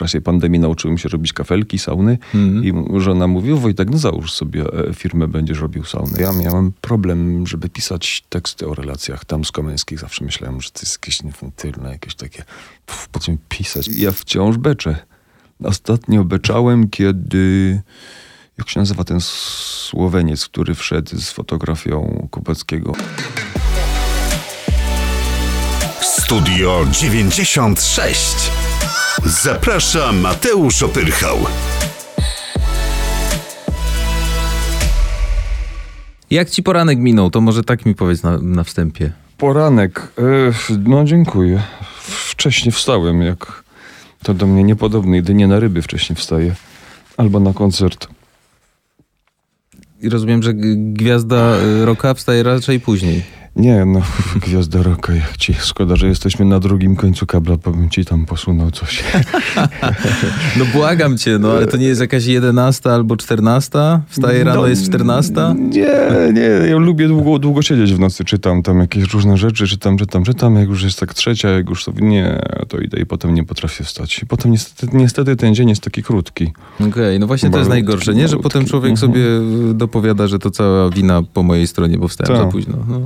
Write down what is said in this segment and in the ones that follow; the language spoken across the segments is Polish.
czasie pandemii nauczyłem się robić kafelki, sauny Mhm. i żona mówi, Wojtek, no załóż sobie e, firmę, będziesz robił saunę. Ja miałem problem, żeby pisać teksty o relacjach damsko-męskich. Zawsze myślałem, że to jest jakieś infantylne, jakieś takie, pff, po co mi pisać? Ja wciąż beczę. Ostatnio beczałem, kiedy, jak się nazywa ten Słoweniec, który wszedł z fotografią Kubeckiego. Studio 96. Zaprasza Mateusz Opyrchał. Jak ci poranek minął, to może tak mi powiedz na, na wstępie. Poranek. E, no dziękuję. Wcześnie wstałem, jak to do mnie niepodobne. Jedynie na ryby wcześniej wstaję. Albo na koncert. I rozumiem, że gwiazda y, roka wstaje raczej później. Nie, no, gwiazda roka, jak ci. Szkoda, że jesteśmy na drugim końcu kabla, bo bym ci tam posunął coś. No błagam cię, no ale to nie jest jakaś 11 albo 14? Wstaje rano, No, jest 14? Nie, nie, ja lubię długo, długo siedzieć w nocy, czytam tam jakieś różne rzeczy, czytam, czytam, czytam, jak już jest tak trzecia, jak już sobie, nie, to idę i potem nie potrafię wstać. I potem niestety, niestety ten dzień jest taki krótki. Okej, no właśnie to jest najgorsze, nie? Że potem człowiek Mhm. sobie dopowiada, że to cała wina po mojej stronie, bo wstałem Tak. za późno. No.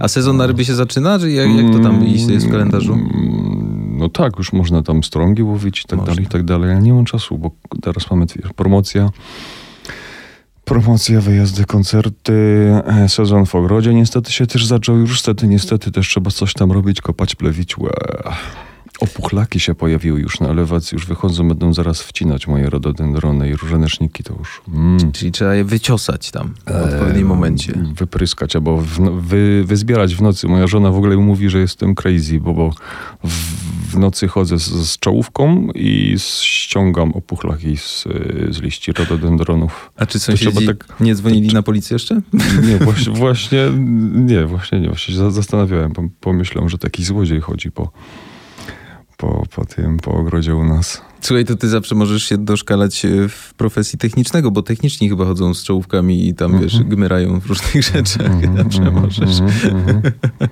A sezon na ryby się zaczyna, czy jak, jak to tam jest w kalendarzu? Mm, No tak, już można tam strągi łowić i tak Można. dalej, i tak dalej. Ja nie mam czasu, bo teraz mamy promocja. Promocja, wyjazdy, koncerty, e, sezon w ogrodzie niestety się też zaczął. Już niestety, niestety też trzeba coś tam robić, kopać, plewić. Łe. Opuchlaki się pojawiły już na elewacji, już wychodzą, będą zaraz wcinać moje rododendrony i różaneczniki, to już... Mm. Czyli trzeba je wyciosać tam w odpowiednim Em, momencie. Wypryskać, albo w, no- wy, wyzbierać w nocy. Moja żona w ogóle mówi, że jestem crazy, bo, bo w, w nocy chodzę z, z czołówką i ściągam opuchlaki z, z liści rododendronów. A czy sąsiedzi tak- nie dzwonili na policję jeszcze? Nie, właśnie, właśnie nie, właśnie nie. Właśnie się za- zastanawiałem, pom- pomyślałem, że taki złodziej chodzi po, po, po tym, po ogrodzie u nas. Słuchaj, to ty zawsze możesz się doszkalać e, w profesji technicznego, bo techniczni chyba chodzą z czołówkami i tam, wiesz, gmyrają w różnych rzeczach. Zawsze możesz. Mhm, mhm.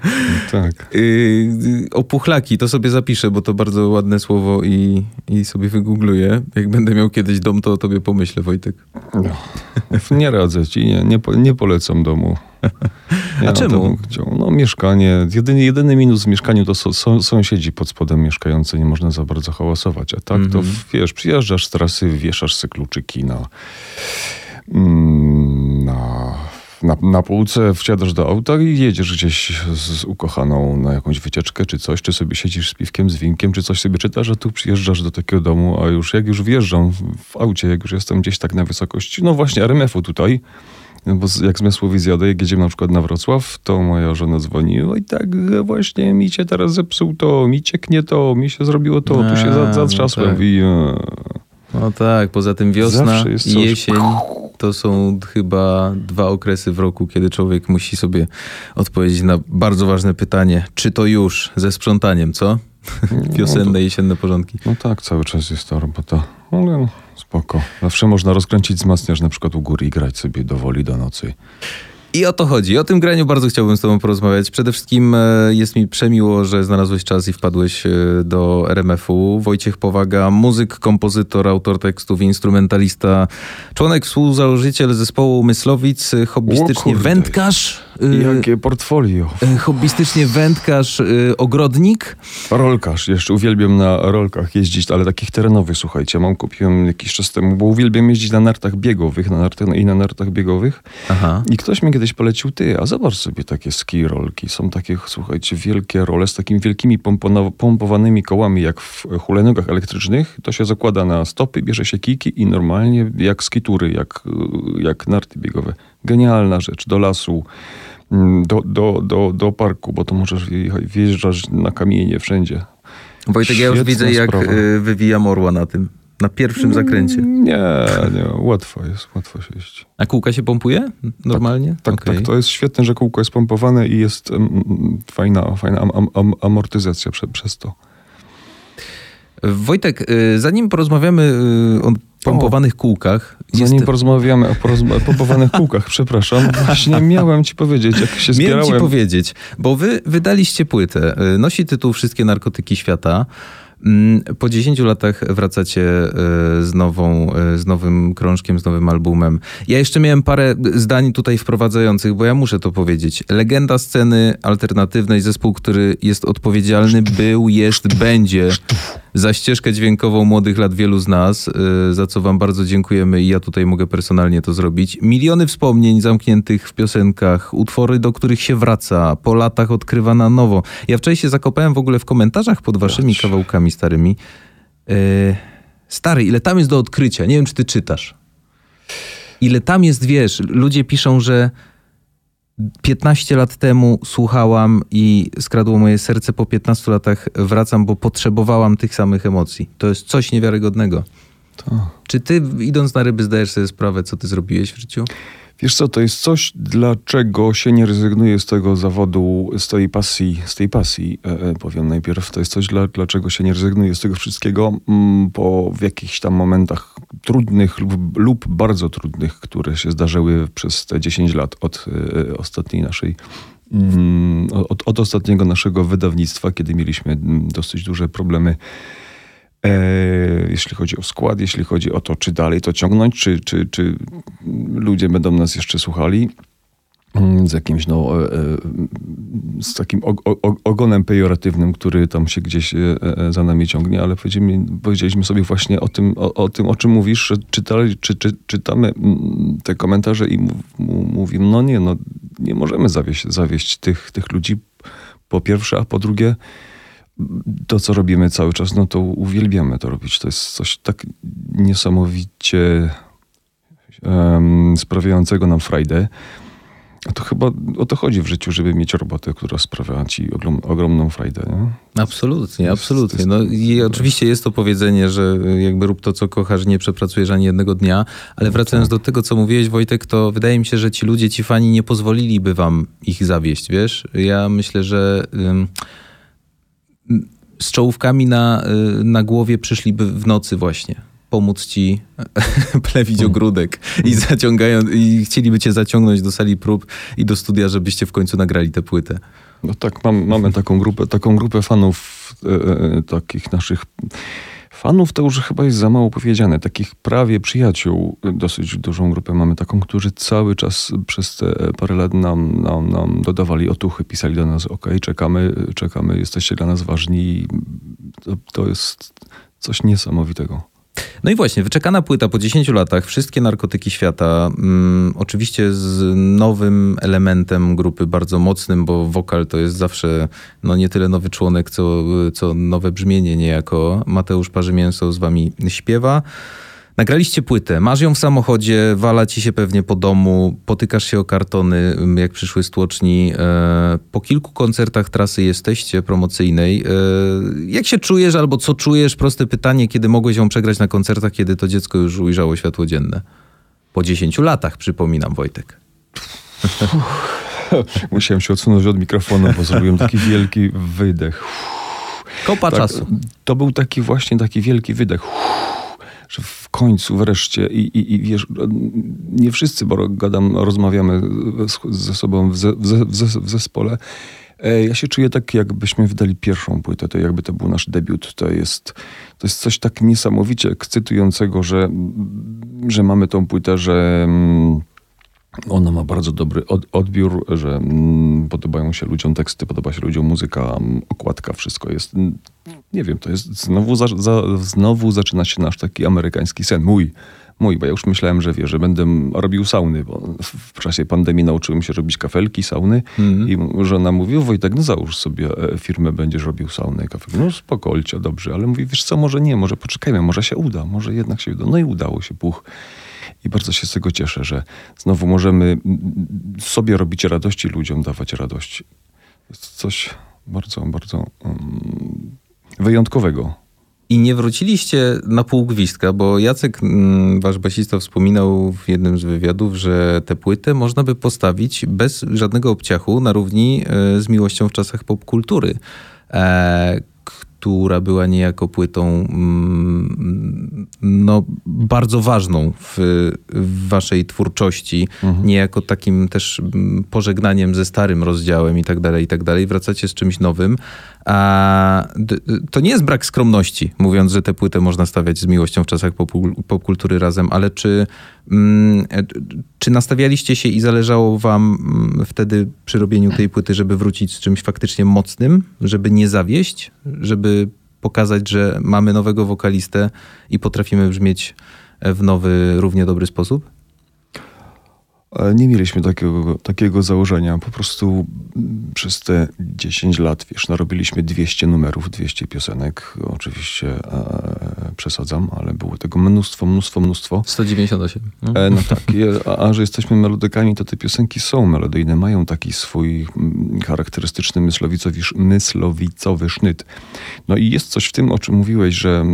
tak. Yy, opuchlaki, to sobie zapiszę, bo to bardzo ładne słowo i, i sobie wygoogluję. Jak będę miał kiedyś dom, to o tobie pomyślę, Wojtek. No, nie radzę ci, nie, nie, po- nie polecam domu. A Ja czemu? Chciał. No mieszkanie, jedyny, jedyny minus w mieszkaniu to są, są, sąsiedzi pod spodem mieszkający, nie można za bardzo hałasować. A tak to Mhm. wiesz, przyjeżdżasz z trasy, wieszasz se kluczyki na, mm, na, na, na półce, wsiadasz do auta i jedziesz gdzieś z, z ukochaną na jakąś wycieczkę czy coś, czy sobie siedzisz z piwkiem, z winkiem, czy coś sobie czytasz, a tu przyjeżdżasz do takiego domu, a już jak już wjeżdżam w, aucie, jak już jestem gdzieś tak na wysokości, no właśnie RMF-u tutaj, no Bo jak z Miasłowic jadę, jak jedziemy na przykład na Wrocław, to moja żona dzwoni, oj tak właśnie mi cię teraz zepsuł to, mi cieknie to, mi się zrobiło to, tu się A, za- no zatrzasłem. tak. I, e, No tak, poza tym wiosna i jesień to są chyba dwa okresy w roku, kiedy człowiek musi sobie odpowiedzieć na bardzo ważne pytanie, czy to już ze sprzątaniem, co? Wiosenne, jesienne porządki. no tak, cały czas jest ta robota, ale no, spoko. Zawsze można rozkręcić wzmacniacz na przykład u góry i grać sobie do woli do nocy. I o to chodzi. O tym graniu bardzo chciałbym z tobą porozmawiać. Przede wszystkim e, jest mi przemiło, że znalazłeś czas i wpadłeś e, do RMF-u. Wojciech Powaga, muzyk, kompozytor, autor tekstów, instrumentalista, członek, współzałożyciel zespołu Myslowic, e, hobbystycznie wędkarz, Jakie portfolio. e, hobbystycznie wędkarz, e, ogrodnik. Rolkarz, jeszcze uwielbiam na rolkach jeździć, ale takich terenowych, słuchajcie. Mam kupiłem jakiś czas temu, bo uwielbiam jeździć na nartach biegowych na nartach, i na nartach biegowych. Aha. I ktoś mi kiedyś polecił, ty, a zobacz sobie takie ski rolki. Są takie, słuchajcie, wielkie role z takimi wielkimi pompowanymi kołami, jak w hulajnogach elektrycznych. To się zakłada na stopy, bierze się kijki i normalnie jak skitury, jak, y, jak narty biegowe. Genialna rzecz. Do lasu, do, do, do, do parku, bo to możesz wjeżdżać na kamienie wszędzie. Wojtek, ja już widzę, jak sprawa. e, wywijam orła na tym. Na pierwszym zakręcie. Nie, nie, łatwo jest, łatwo się jeździ. A kółka się pompuje normalnie? Tak, Okej. tak, to jest świetne, że kółko jest pompowane i jest mm, fajna, fajna am, am, am, amortyzacja prze, przez to. Wojtek, y, zanim porozmawiamy y, o pompowanych kółkach, Zanim jest... porozmawiamy o porozma- pompowanych kółkach, przepraszam, właśnie miałem ci powiedzieć, jak się Miałem ci zbierałem. powiedzieć, bo wy wydaliście płytę. y, Nosi tytuł Wszystkie narkotyki świata. Mm, po 10 latach wracacie e, z, nową, e, z nowym krążkiem, z nowym albumem. Ja jeszcze miałem parę zdań tutaj wprowadzających, bo ja muszę to powiedzieć. Legenda sceny alternatywnej, zespół, który jest odpowiedzialny, był, jest, będzie za ścieżkę dźwiękową młodych lat wielu z nas, e, za co wam bardzo dziękujemy i ja tutaj mogę personalnie to zrobić. Miliony wspomnień zamkniętych w piosenkach, utwory, do których się wraca, po latach odkrywa na nowo. Ja wczoraj się zakopałem w ogóle w komentarzach pod waszymi kawałkami starymi. Yy, stary, ile tam jest do odkrycia? Nie wiem, czy ty czytasz. Ile tam jest, wiesz, ludzie piszą, że 15 lat temu słuchałam i skradło moje serce, po 15 latach wracam, bo potrzebowałam tych samych emocji. To jest coś niewiarygodnego. To. Czy ty, idąc na ryby, zdajesz sobie sprawę, co ty zrobiłeś w życiu? Wiesz co, to jest coś, dlaczego się nie rezygnuje z tego zawodu, z tej pasji, z tej pasji, e, e, powiem najpierw. To jest coś, dla, dlaczego się nie rezygnuje z tego wszystkiego, mm, po w jakichś tam momentach trudnych lub, lub bardzo trudnych, które się zdarzyły przez te 10 lat od e, ostatniej naszej mm, od, od ostatniego naszego wydawnictwa, kiedy mieliśmy mm, dosyć duże problemy E, jeśli chodzi o skład, jeśli chodzi o to, czy dalej to ciągnąć, czy, czy, czy ludzie będą nas jeszcze słuchali mm, z jakimś, no, e, e, z takim ogonem pejoratywnym, który tam się gdzieś za nami ciągnie, ale powiedzieliśmy sobie właśnie o tym, o, o tym, o czym mówisz, że czytali, czy, czy, czytamy mm, te komentarze i mówimy, no nie, no nie możemy zawieść, zawieść tych, tych ludzi po pierwsze, a po drugie to, co robimy cały czas, no to uwielbiamy to robić. To jest coś tak niesamowicie um, sprawiającego nam frajdę. A to chyba o to chodzi w życiu, żeby mieć robotę, która sprawia ci ogrom, ogromną frajdę. Nie? Absolutnie, jest, absolutnie. Jest, no i oczywiście jest to powiedzenie, że jakby rób to, co kochasz, nie przepracujesz ani jednego dnia, ale wracając tak. do tego, co mówiłeś, Wojtek, to wydaje mi się, że ci ludzie, ci fani nie pozwoliliby wam ich zawieść, wiesz? Ja myślę, że z czołówkami na, y, na głowie przyszliby w nocy właśnie pomóc ci plewić mm. ogródek i zaciągają, i chcieliby cię zaciągnąć do sali prób i do studia, żebyście w końcu nagrali tę płytę. No tak, mam, mamy taką grupę, taką grupę fanów, e, e takich naszych Fanów to już chyba jest za mało powiedziane. Takich prawie przyjaciół, dosyć dużą grupę mamy taką, którzy cały czas przez te parę lat nam, nam, nam dodawali otuchy, pisali do nas, ok, czekamy, czekamy, jesteście dla nas ważni. To, to jest coś niesamowitego. No i właśnie, wyczekana płyta po 10 latach, wszystkie narkotyki świata, mm, oczywiście z nowym elementem grupy, bardzo mocnym, bo wokal to jest zawsze no nie tyle nowy członek, co, co nowe brzmienie niejako. Mateusz Parzymięso z wami śpiewa. Nagraliście płytę, masz ją w samochodzie, wala ci się pewnie po domu, potykasz się o kartony, mm, jak przyszły z tłoczni. E, po kilku koncertach trasy jesteście promocyjnej. E, jak się czujesz albo co czujesz? Proste pytanie, kiedy mogłeś ją przegrać na koncertach, kiedy to dziecko już ujrzało światło dzienne? Po 10 latach, przypominam, Wojtek. Musiałem się odsunąć od mikrofonu, bo zrobiłem taki wielki wydech. Kopa tak, czasu. To był taki właśnie taki wielki wydech że w końcu wreszcie i, i, i wiesz, nie wszyscy, bo gadam, rozmawiamy ze sobą w, ze, w, ze, w zespole. E, ja się czuję tak, jakbyśmy wydali pierwszą płytę, to jakby to był nasz debiut. To jest, to jest coś tak niesamowicie ekscytującego, że, że mamy tą płytę, że mm, ona ma bardzo dobry odbiór, że mm, podobają się ludziom teksty, podoba się ludziom muzyka, okładka, wszystko jest. Nie wiem, to jest znowu, za, za, znowu zaczyna się nasz taki amerykański sen. Mój, mój, bo ja już myślałem, że wie, że będę robił sauny, bo w czasie pandemii nauczyłem się robić kafelki, sauny mm i żona mówi, Wojtek, no załóż sobie e, firmę, będziesz robił saunę i kafelki. No spokolcie, dobrze, ale mówi, wiesz co, może nie, może poczekajmy, może się uda, może jednak się uda. No i udało się, puch. I bardzo się z tego cieszę, że znowu możemy sobie robić radości, ludziom dawać radość. Jest coś bardzo, bardzo um, wyjątkowego. I nie wróciliście na pół gwizdka, bo Jacek, mm, wasz basista, wspominał w jednym z wywiadów, że tę płytę można by postawić bez żadnego obciachu na równi e, z miłością w czasach popkultury. E, która była niejako płytą mm, no, bardzo ważną w, w waszej twórczości, Mhm. niejako takim też mm, pożegnaniem ze starym rozdziałem i tak dalej, i tak dalej. Wracacie z czymś nowym. To nie jest brak skromności, mówiąc, że tę płytę można stawiać z miłością w czasach popkultury razem, ale czy, mm, e, czy nastawialiście się i zależało wam mm, wtedy przy robieniu tej płyty, żeby wrócić z czymś faktycznie mocnym, żeby nie zawieść, żeby pokazać, że mamy nowego wokalistę i potrafimy brzmieć w nowy, równie dobry sposób? Ale Nie mieliśmy takiego, takiego założenia. Po prostu przez te 10 lat, wiesz, narobiliśmy 200 numerów, 200 piosenek. Oczywiście e, przesadzam, ale było tego mnóstwo, mnóstwo, mnóstwo. 198. No. E, no tak, a, a że jesteśmy melodykami, to te piosenki są melodyjne, mają taki swój charakterystyczny myslowicowy, sznyt. No i jest coś w tym, o czym mówiłeś, że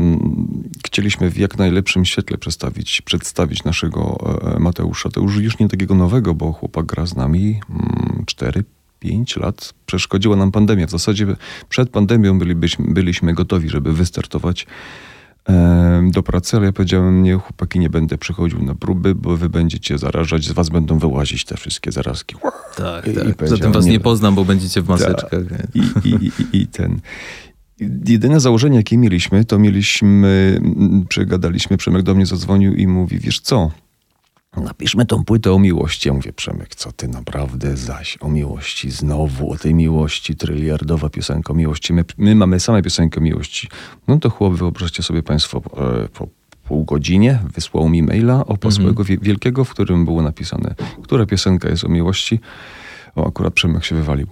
chcieliśmy w jak najlepszym świetle przedstawić, przedstawić naszego e, Mateusza. To już, już nie takiego nowego, bo chłopak gra z nami mm, 4 5 lat przeszkodziła nam pandemia. W zasadzie przed pandemią bylibyśmy, byliśmy gotowi, żeby wystartować em, do pracy, ale ja powiedziałem, nie, chłopaki, nie będę przychodził na próby, bo wy będziecie zarażać, z was będą wyłazić te wszystkie zarazki. Tak, I- i tak. powiedział, Zatem was nie, nie- poznam, bo będziecie w maseczkach. I, i, i, i ten. Jedyne założenie, jakie mieliśmy, to mieliśmy, mm, przegadaliśmy, Przemek do mnie zadzwonił i mówi, wiesz co, napiszmy tą płytę o miłości. Ja mówię, Przemek, co ty naprawdę zaś o miłości, znowu o tej miłości, tryliardowa piosenka o miłości. My, my mamy same piosenkę o miłości. No to chłop, wyobraźcie sobie państwo, e, po pół godzinie wysłał mi maila o swojego wie- wielkiego, w którym było napisane, która piosenka jest o miłości. O, akurat Przemek się wywalił.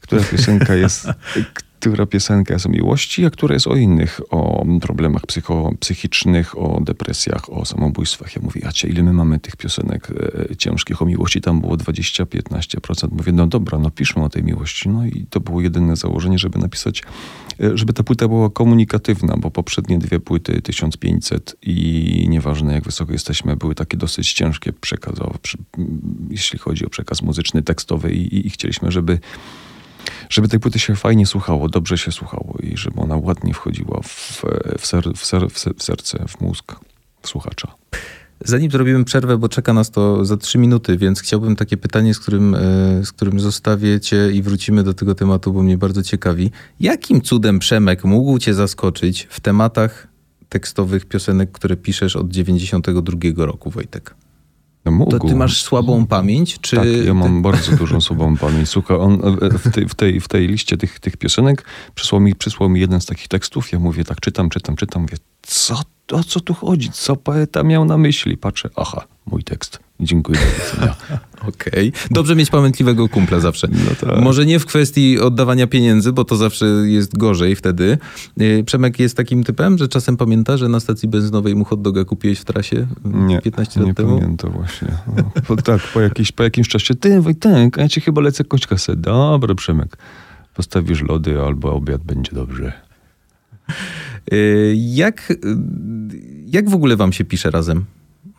Która piosenka jest, która piosenka jest o miłości, a która jest o innych, o problemach psycho, psychicznych, o depresjach, o samobójstwach. Ja mówię, Jacie, ile my mamy tych piosenek e, ciężkich o miłości? Tam było 20-15%. Mówię, no dobra, no piszmy o tej miłości. No i to było jedyne założenie, żeby napisać, e, żeby ta płyta była komunikatywna, bo poprzednie dwie płyty, 1500 i nieważne jak wysoko jesteśmy, były takie dosyć ciężkie przekazowe, przy, jeśli chodzi o przekaz muzyczny, tekstowy i, i, i chcieliśmy, żeby żeby tej płyty się fajnie słuchało, dobrze się słuchało i żeby ona ładnie wchodziła w, w, ser, w, ser, w, ser, w serce, w mózg słuchacza. Zanim zrobimy przerwę, bo czeka nas to za trzy minuty, więc chciałbym takie pytanie, z którym, e, z którym zostawię cię i wrócimy do tego tematu, bo mnie bardzo ciekawi. Jakim cudem Przemek mógł cię zaskoczyć w tematach tekstowych piosenek, które piszesz od 92 roku, Wojtek? No, mógł. To ty masz słabą pamięć, czy... Tak, ja mam bardzo dużą słabą pamięć. Słuchaj, on e, w tej, w tej, w tej liście tych, tych piosenek przysłał mi, przysłał mi jeden z takich tekstów. Ja mówię tak, czytam, czytam, czytam. Mówię, co, o co tu chodzi? Co poeta miał na myśli? Patrzę, aha, mój tekst. Dziękuję. Okej. Dobrze mieć pamiętliwego kumpla zawsze. No tak. Może nie w kwestii oddawania pieniędzy, bo to zawsze jest gorzej wtedy. Yy, Przemek jest takim typem, że czasem pamięta, że na stacji benzynowej mu hot doga kupiłeś w trasie yy, Nie, 15 lat nie temu? pamiętam właśnie. No, bo tak, po, jakiś, po jakimś czasie, ty Wojtek, a ja ci chyba lecę kość kasę. Dobra, Przemek, postawisz lody albo obiad będzie dobrze. Yy, Jak, jak w ogóle wam się pisze razem?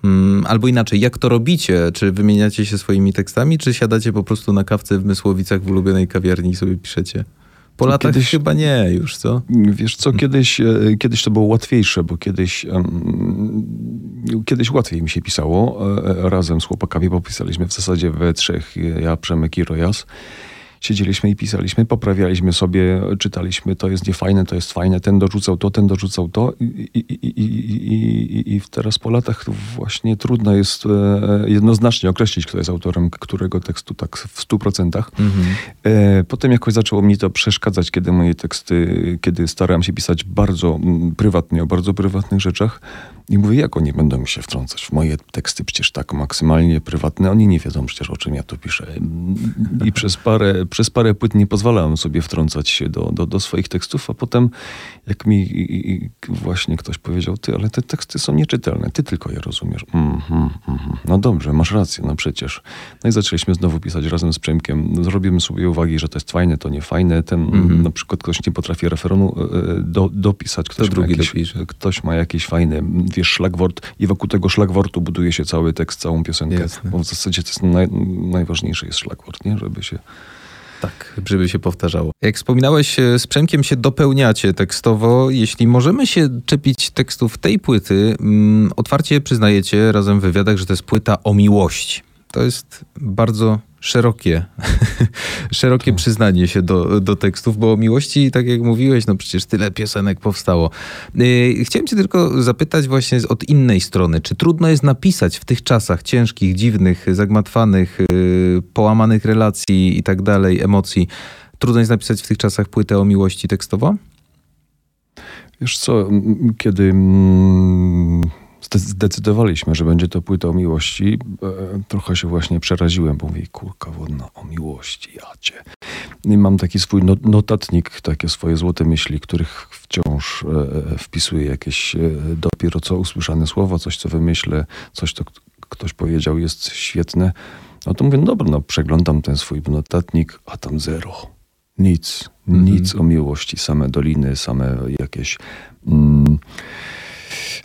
Mm, Albo inaczej, jak to robicie? Czy wymieniacie się swoimi tekstami, czy siadacie po prostu na kawce w Mysłowicach w ulubionej kawiarni i sobie piszecie? Po To latach kiedyś- chyba nie już, co? Wiesz co, kiedyś, e, kiedyś to było łatwiejsze, bo kiedyś, em, kiedyś łatwiej mi się pisało e, razem z chłopakami, bo pisaliśmy w zasadzie we trzech, ja, Przemek i Rojas. Siedzieliśmy i pisaliśmy, poprawialiśmy sobie, czytaliśmy, to jest niefajne, to jest fajne, ten dorzucał to, ten dorzucał to i, i, i, i, i, teraz po latach właśnie trudno jest e, jednoznacznie określić, kto jest autorem którego tekstu tak w stu procentach. E, Potem jakoś zaczęło mi to przeszkadzać, kiedy moje teksty, kiedy starałem się pisać bardzo prywatnie, o bardzo prywatnych rzeczach. I mówię, jak oni będą mi się wtrącać w moje teksty, przecież tak maksymalnie prywatne. Oni nie wiedzą przecież, o czym ja tu piszę. I przez parę, przez parę płyt nie pozwalałem sobie wtrącać się do, do, do swoich tekstów, a potem jak mi i- i właśnie ktoś powiedział, ty, ale te teksty są nieczytelne, ty tylko je rozumiesz. Mhm, mhm. No dobrze, masz rację, no przecież. No i zaczęliśmy znowu pisać razem z Przemkiem. Zrobimy sobie uwagi, że to jest fajne, to nie fajne. Ten Mhm. na przykład ktoś nie potrafi referonu e, do, dopisać. Ktoś, ma drugi jakiś, dopisze. ktoś ma jakiś fajny, wiesz, szlagwort i wokół tego szlagwortu buduje się cały tekst, całą piosenkę. Jasne. Bo w zasadzie to jest naj, najważniejszy jest szlagwort, nie? Żeby się Tak, żeby się powtarzało. Jak wspominałeś, e, z Przemkiem się dopełniacie tekstowo. Jeśli możemy się czepić tekstów tej płyty, mm, otwarcie przyznajecie razem w wywiadach, że to jest płyta o miłości. To jest bardzo szerokie, szerokie przyznanie się do, do tekstów, bo o miłości, tak jak mówiłeś, no przecież tyle piosenek powstało. Yy, chciałem cię tylko zapytać właśnie od innej strony, czy trudno jest napisać w tych czasach ciężkich, dziwnych, zagmatwanych, yy, połamanych relacji i tak dalej, emocji, trudno jest napisać w tych czasach płytę o miłości tekstowo? Wiesz co, kiedy mm, zdecydowaliśmy, że będzie to płyta o miłości, e, trochę się właśnie przeraziłem, bo mówię, kurka wodna o miłości, jacie. I mam taki swój no- notatnik, takie swoje złote myśli, których wciąż e, wpisuję jakieś e, dopiero co usłyszane słowa, coś co wymyślę, coś co ktoś powiedział jest świetne. No to mówię, no dobra, no przeglądam ten swój notatnik, a tam zero. Nic, nic o miłości, same doliny, same jakieś mm,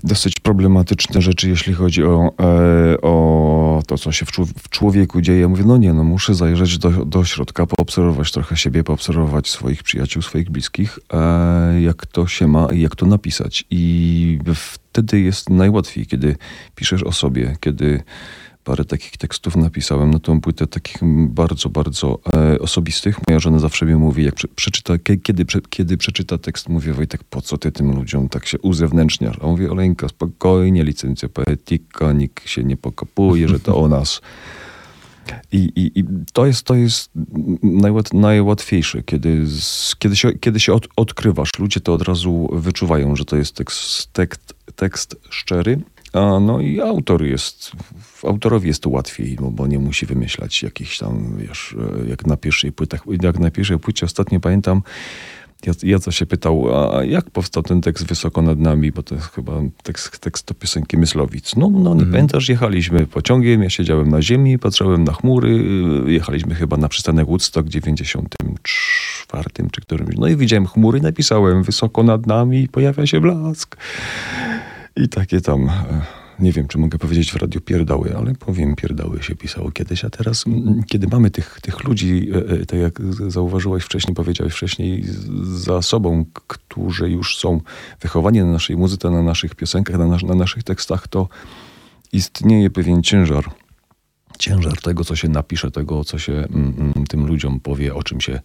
dosyć problematyczne rzeczy, jeśli chodzi o, e, o to, co się w, czł- w człowieku dzieje. Mówię, no nie, no muszę zajrzeć do, do środka, poobserwować trochę siebie, poobserwować swoich przyjaciół, swoich bliskich, e, jak to się ma i jak to napisać. I wtedy jest najłatwiej, kiedy piszesz o sobie, kiedy parę takich tekstów napisałem na tą płytę, takich bardzo, bardzo e, osobistych. Moja żona zawsze mi mówi, jak kiedy, prze, kiedy przeczyta tekst, mówię, Wojtek, po co ty tym ludziom tak się uzewnętrzniasz? A mówię, Oleńka, spokojnie, licencja poetyka, nikt się nie pokapuje, że to o nas. I, i, i to jest, to jest najłat, najłatwiejsze, kiedy, kiedy się, kiedy się od, odkrywasz. Ludzie to od razu wyczuwają, że to jest tekst, tekst, tekst szczery. A no i autor jest, autorowi jest to łatwiej, bo, bo nie musi wymyślać jakichś tam, wiesz, e, jak na pierwszej płytach. Jak na pierwszej płycie ostatnio pamiętam, Jaca się pytał, a jak powstał ten tekst Wysoko nad nami, bo to jest chyba tekst, tekst do piosenki Myslowic. No, no nie pamiętasz, jechaliśmy pociągiem, ja siedziałem na ziemi, patrzyłem na chmury, y, jechaliśmy chyba na przystanek Woodstock w 94 czy którymś. No i widziałem chmury, napisałem Wysoko nad nami, pojawia się blask. I takie tam... e, Nie wiem, czy mogę powiedzieć w radiu pierdoły, ale powiem, pierdoły się pisało kiedyś, a teraz, kiedy mamy tych, tych ludzi, e, e, tak jak z- zauważyłeś wcześniej, powiedziałeś wcześniej, za sobą, którzy już są wychowani na naszej muzyce, na naszych piosenkach, na, nas, na naszych tekstach, to istnieje pewien ciężar. Ciężar tego, co się napisze, tego, co się mm, tym ludziom powie, o czym się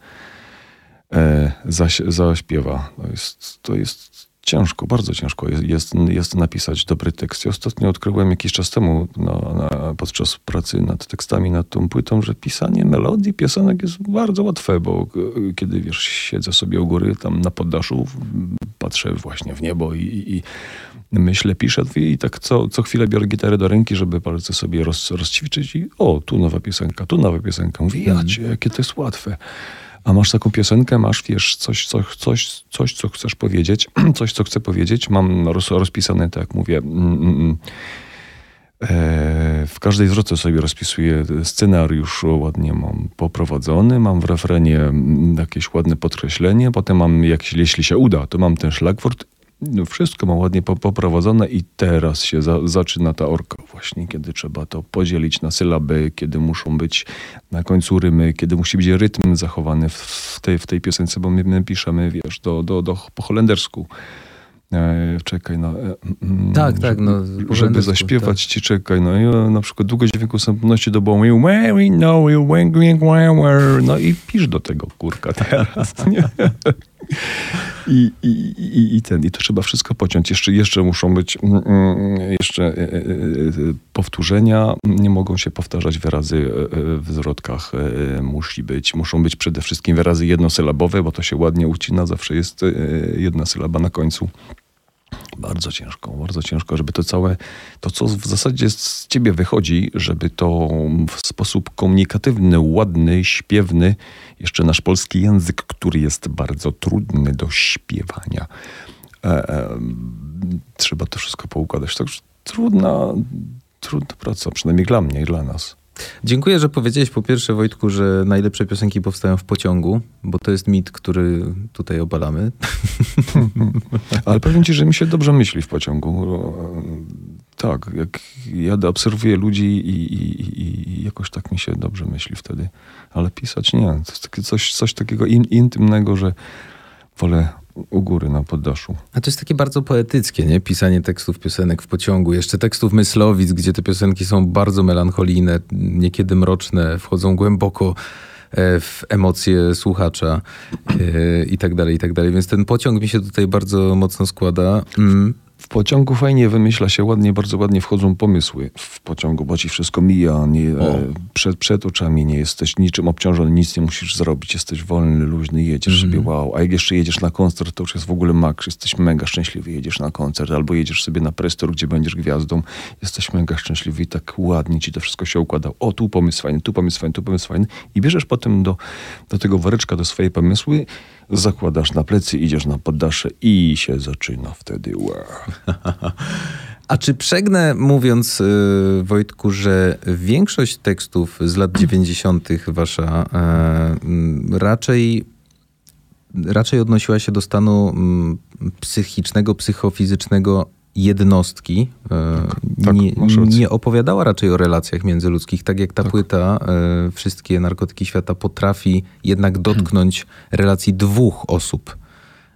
e, zaś, zaśpiewa. To jest, to jest ciężko, bardzo ciężko jest, jest, jest napisać dobry tekst. Ja ostatnio odkryłem jakiś czas temu na, na, podczas pracy nad tekstami, nad tą płytą, że pisanie melodii, piosenek jest bardzo łatwe, bo e, kiedy wiesz, siedzę sobie u góry tam na poddaszu, patrzę właśnie w niebo i, i, i myślę, piszę i tak co, co chwilę biorę gitarę do ręki, żeby palce sobie roz, rozćwiczyć i o, tu nowa piosenka, tu nowa piosenka. Mówię, jacie, jakie to jest łatwe. A masz taką piosenkę, masz, wiesz, coś, co, coś, coś co chcesz powiedzieć, coś, co chcę powiedzieć, mam roz, rozpisane, tak jak mówię, mm, mm, mm. E, w każdej zwrotce sobie rozpisuję scenariusz, ładnie mam poprowadzony, mam w refrenie mm, jakieś ładne podkreślenie, potem mam, jak, jeśli się uda, to mam ten szlagwort, wszystko mam ładnie po, poprowadzone i teraz się za, zaczyna ta orka właśnie, kiedy trzeba to podzielić na sylaby, kiedy muszą być na końcu rymy, kiedy musi być rytm zachowany w, tej, w tej piosence, bo my, my piszemy, wiesz, do, do, do, po holendersku. E, czekaj, no. E, mm, Tak, tak, żeby- no, po Żeby zaśpiewać ci, czekaj, no i e, na przykład długo dźwięku samotności where, where. no i pisz do tego, kurka, teraz, nie? I, i, i, I ten, i to trzeba wszystko pociąć. Jeszcze, jeszcze muszą być mm, mm, jeszcze e, e, e, powtórzenia, nie mogą się powtarzać wyrazy w zwrotkach. Musi być, muszą być przede wszystkim wyrazy jednosylabowe, bo to się ładnie ucina, zawsze jest jedna sylaba na końcu. Bardzo ciężko, bardzo ciężko, żeby to całe, to co w zasadzie z ciebie wychodzi, żeby to w sposób komunikatywny, ładny, śpiewny, jeszcze nasz polski język, który jest bardzo trudny do śpiewania. E, e, trzeba to wszystko poukładać. Także trudna, trudna praca, przynajmniej dla mnie i dla nas. Dziękuję, że powiedziałeś po pierwsze, Wojtku, że najlepsze piosenki powstają w pociągu, bo to jest mit, który tutaj obalamy. Ale powiem ci, że mi się dobrze myśli w pociągu. tak, jak jadę, obserwuję ludzi i, i, i, jakoś tak mi się dobrze myśli wtedy. Ale pisać nie. To jest coś, coś takiego in, intymnego, że wolę u góry na poddaszu. A to jest takie bardzo poetyckie, nie? Pisanie tekstów piosenek w pociągu. Jeszcze tekstów myslowic, gdzie te piosenki są bardzo melancholijne, niekiedy mroczne, wchodzą głęboko e, w emocje słuchacza e, i tak dalej, i tak dalej. Więc ten pociąg mi się tutaj bardzo mocno składa. Mm. W pociągu fajnie wymyśla się ładnie, bardzo ładnie wchodzą pomysły w pociągu, bo ci wszystko mija, nie, e, przed, przed oczami nie jesteś niczym obciążony, nic nie musisz zrobić, jesteś wolny, luźny, jedziesz Mhm. sobie, wow. A jak jeszcze jedziesz na koncert, to już jest w ogóle maks, jesteś mega szczęśliwy, jedziesz na koncert, albo jedziesz sobie na prestor, gdzie będziesz gwiazdą, jesteś mega szczęśliwy i tak ładnie ci to wszystko się układa. O, tu pomysł fajny, tu pomysł fajny, tu pomysł fajny i bierzesz potem do, do tego woreczka, do swojej pomysły, zakładasz na plecy, idziesz na poddasze i się zaczyna wtedy. A czy przegnę mówiąc, y, Wojtku, że większość tekstów z lat 90. wasza e, raczej, raczej odnosiła się do stanu psychicznego, psychofizycznego jednostki. E, tak, nie, masz rację. nie opowiadała raczej o relacjach międzyludzkich, tak jak ta płyta e, Wszystkie narkotyki świata potrafi jednak dotknąć relacji dwóch osób.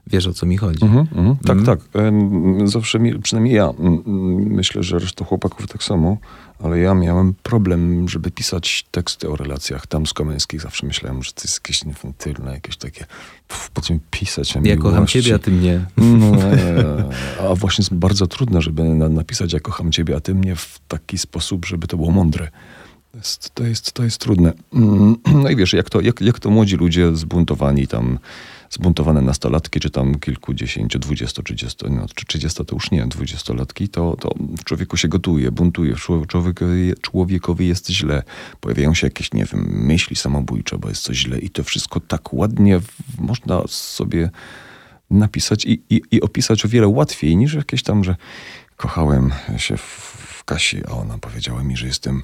Wiesz o co mi chodzi? Mhm, mhm. Tak, tak. Em, Zawsze, mi, przynajmniej ja, mm, mm, myślę, że reszta chłopaków tak samo, ale ja miałem problem, żeby pisać teksty o relacjach damsko-męskich. Zawsze myślałem, że to jest jakieś infantylne, jakieś takie, pff, po co mi pisać Ja kocham miłości? ciebie, a ty mnie. No, e, a właśnie jest bardzo trudne, żeby na, napisać ja kocham ciebie, a ty mnie w taki sposób, żeby to było mądre. To jest, to jest, to jest trudne. Mm, No i wiesz, jak to, jak, jak to młodzi ludzie zbuntowani tam, zbuntowane nastolatki, czy tam kilkudziesięciu, dwudziesto, trzydziesto, no, czy trzydziesto to już nie, dwudziestolatki, to, to w człowieku się gotuje, buntuje, człowiekowi, człowiekowi jest źle. Pojawiają się jakieś, nie wiem, myśli samobójcze, bo jest coś źle i to wszystko tak ładnie można sobie napisać i, i, i opisać o wiele łatwiej niż jakieś tam, że kochałem się w, w Kasi, a ona powiedziała mi, że jestem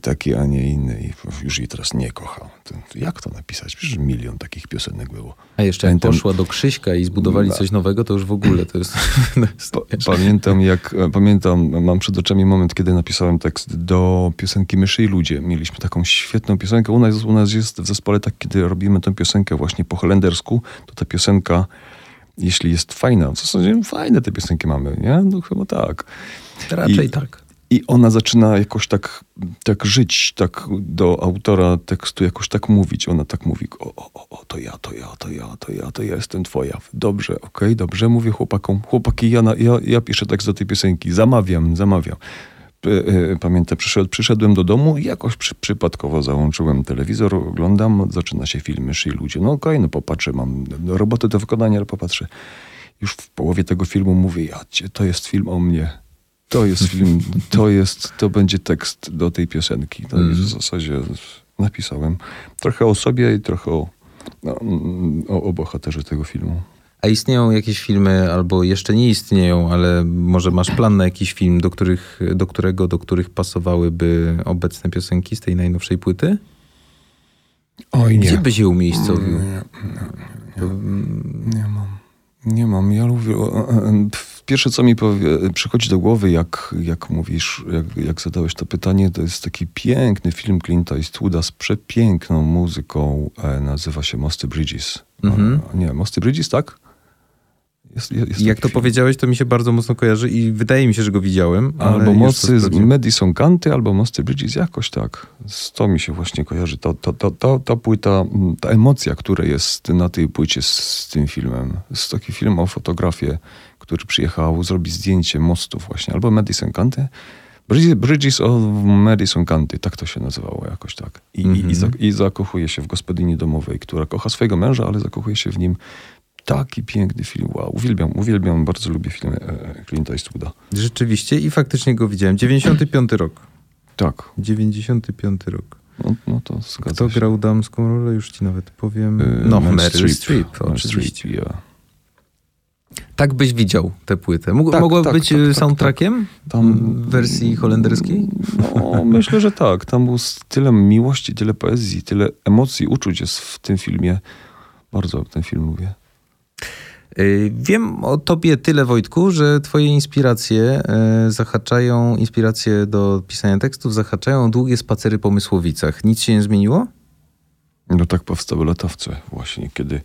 taki, a nie inny i już jej teraz nie kocham. To, jak to napisać? Przecież milion takich piosenek było. A jeszcze jak Pamiętam- poszła do Krzyśka i zbudowali coś nowego, to już w ogóle to jest... To jest Pa, pamiętam, jak, e, pamiętam, mam przed oczami moment, kiedy napisałem tekst do piosenki Myszy i Ludzie. Mieliśmy taką świetną piosenkę. U nas, u nas jest w zespole tak, kiedy robimy tę piosenkę właśnie po holendersku, to ta piosenka, jeśli jest fajna, w zasadzie fajne te piosenki mamy, nie? No chyba tak. Raczej I- tak. I ona zaczyna jakoś tak, tak żyć, tak do autora tekstu jakoś tak mówić. Ona tak mówi, o, o, o, to ja, to ja, to ja, to ja, to ja jestem twoja. Dobrze, okej, dobrze, mówię chłopakom. Chłopaki, ja, na, ja, ja piszę tekst do tej piosenki, zamawiam, zamawiam. E, Pamiętam, przyszedł, przyszedłem do domu i jakoś przy, przypadkowo załączyłem telewizor, oglądam, zaczyna się film Myszy i ludzie. No okej, no popatrzę, mam robotę do wykonania, ale popatrzę. Już w połowie tego filmu mówię, ja to jest film o mnie. To jest film, to jest, to będzie tekst do tej piosenki. To jest w zasadzie napisałem trochę o sobie i trochę o, no, mm, o, o bohaterze tego filmu. A istnieją jakieś filmy, albo jeszcze nie istnieją, ale może masz plan na jakiś film, do, których, do którego, do których pasowałyby obecne piosenki z tej najnowszej płyty? Oj Gdzie by się umiejscowił? Nie mam. Nie mam. Ja lubię. E, e, Pierwsze, co mi przychodzi do głowy, jak, jak mówisz, jak, jak zadałeś to pytanie, to jest taki piękny film Clint'a Eastwooda z przepiękną muzyką. E, nazywa się Mosty Bridges. Mhm. A, nie, Mosty Bridges, tak? Jest, jest, Jak to film. powiedziałeś, to mi się bardzo mocno kojarzy i wydaje mi się, że go widziałem. Albo Mosty z. Madison County, albo Mosty Bridges, jakoś tak. Z to mi się właśnie kojarzy. To, to, to, to, ta płyta, ta emocja, która jest na tej płycie z, z tym filmem. Jest taki film o fotografię, który przyjechał zrobić zdjęcie mostów właśnie. Albo Madison County. Bridges, of Madison County, tak to się nazywało jakoś tak. I, i, i, za, I zakochuje się w gospodyni domowej, która kocha swojego męża, ale zakochuje się w nim. Taki piękny film. Wow, uwielbiam, uwielbiam, bardzo lubię filmy e, Clint'a Eastwooda. Rzeczywiście i faktycznie go widziałem. 95 rok. Tak, 95 rok. no, no to zgadza Kto się. grał damską rolę, już ci nawet powiem. Y, No, Meryl Streep. Streep, oczywiście. Streep, ja. Tak byś widział tę płytę. Mógł, Tak, mogła tak, być tak, y, tak, soundtrackiem Tam- w wersji holenderskiej? No, myślę, że tak. Tam było s- tyle miłości, tyle poezji, tyle emocji, uczuć jest w tym filmie. Bardzo ten film lubię. Y, wiem o tobie tyle, Wojtku, że twoje inspiracje y, zahaczają, inspiracje do pisania tekstów zahaczają długie spacery po Mysłowicach. Nic się nie zmieniło? No tak powstały latawce właśnie, kiedy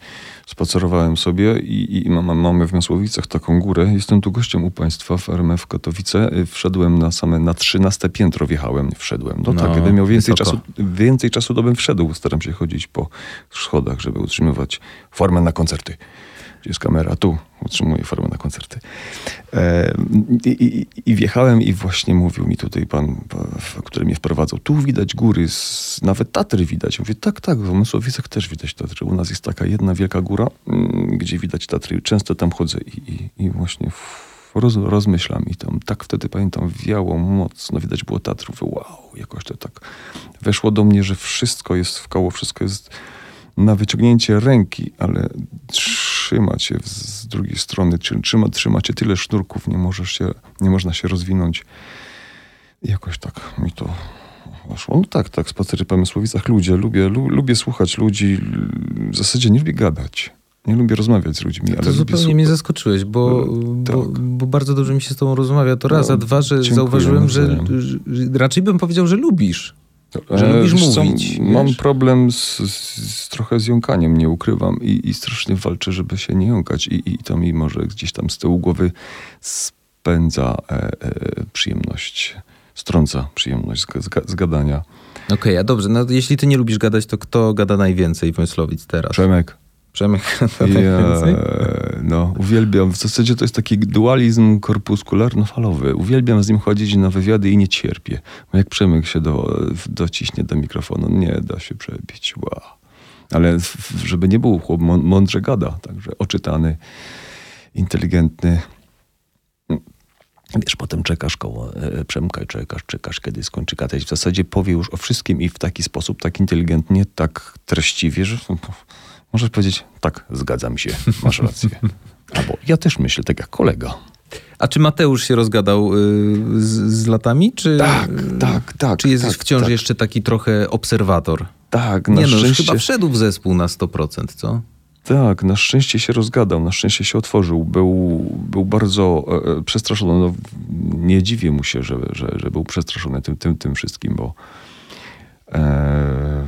spacerowałem sobie i, i mam, mamy w Miasłowicach taką górę. Jestem tu gościem u państwa w RMF Katowice. Y, wszedłem na same, na 13 piętro wjechałem, wszedłem. No, No, tak, gdybym miał więcej wysoko. czasu, więcej czasu, to bym wszedł. Staram się chodzić po schodach, żeby utrzymywać formę na koncerty. Jest kamera? Tu utrzymuję formę na koncerty. E, i, i, wjechałem i właśnie mówił mi tutaj pan, który mnie wprowadzał. Tu widać góry, z, nawet Tatry widać. Ja Mówię, tak, tak, w Mysłowicach też widać Tatry. U nas jest taka jedna wielka góra, mm, gdzie widać Tatry. Często tam chodzę i, i, i właśnie roz, rozmyślam i tam tak wtedy pamiętam wiało mocno, widać było Tatrów. Wow, jakoś to tak weszło do mnie, że wszystko jest w koło, wszystko jest na wyciągnięcie ręki, ale trzyma cię z drugiej strony, czy trzyma, trzyma cię tyle sznurków, nie możesz się, nie można się rozwinąć. I Jakoś tak mi to weszło. No tak, tak, spacery po Mysłowicach, ludzie, lubię, lu, lubię słuchać ludzi, w zasadzie nie lubię gadać. Nie lubię rozmawiać z ludźmi, ale To zupełnie słuchać. mnie zaskoczyłeś, bo, Tak. bo, bo bardzo dobrze mi się z tobą rozmawia. To raz, No, a dwa, że zauważyłem, że, że raczej bym powiedział, że lubisz. Że lubisz wiesz co, mówić, Mam problem z, z, z trochę z jąkaniem, nie ukrywam. I, I strasznie walczę, żeby się nie jąkać. I, I to mi może gdzieś tam z tyłu głowy spędza e, e, przyjemność, strąca przyjemność z, z, z gadania. Okej, a dobrze, no jeśli ty nie lubisz gadać, to kto gada najwięcej w Myslowic teraz? Przemek. Przemek gada Ja, no, uwielbiam. W zasadzie to jest taki dualizm korpuskularno-falowy. Uwielbiam z nim chodzić na wywiady i nie cierpię. Bo jak Przemek się do, dociśnie do mikrofonu, nie da się przebić. Wow. Ale żeby nie był chłop, mą- mądrze gada. Także oczytany, inteligentny. Wiesz, potem czekasz koło e, Przemka i czekasz, czekasz, kiedy skończy gadać. W zasadzie powie już o wszystkim i w taki sposób, tak inteligentnie, tak treściwie, że możesz powiedzieć, tak, zgadzam się, masz rację. Albo ja też myślę tak jak kolega. A czy Mateusz się rozgadał y, z, z latami, czy... Tak, tak, tak. Czy jesteś tak, wciąż tak, jeszcze taki trochę obserwator? Tak, na Nie no, już szczęście. chyba wszedł w zespół na 100%, co? Tak, na szczęście się rozgadał, na szczęście się otworzył. Był, był bardzo e, e, przestraszony. No, nie dziwię mu się, że, że, że był przestraszony tym, tym, tym wszystkim, bo e,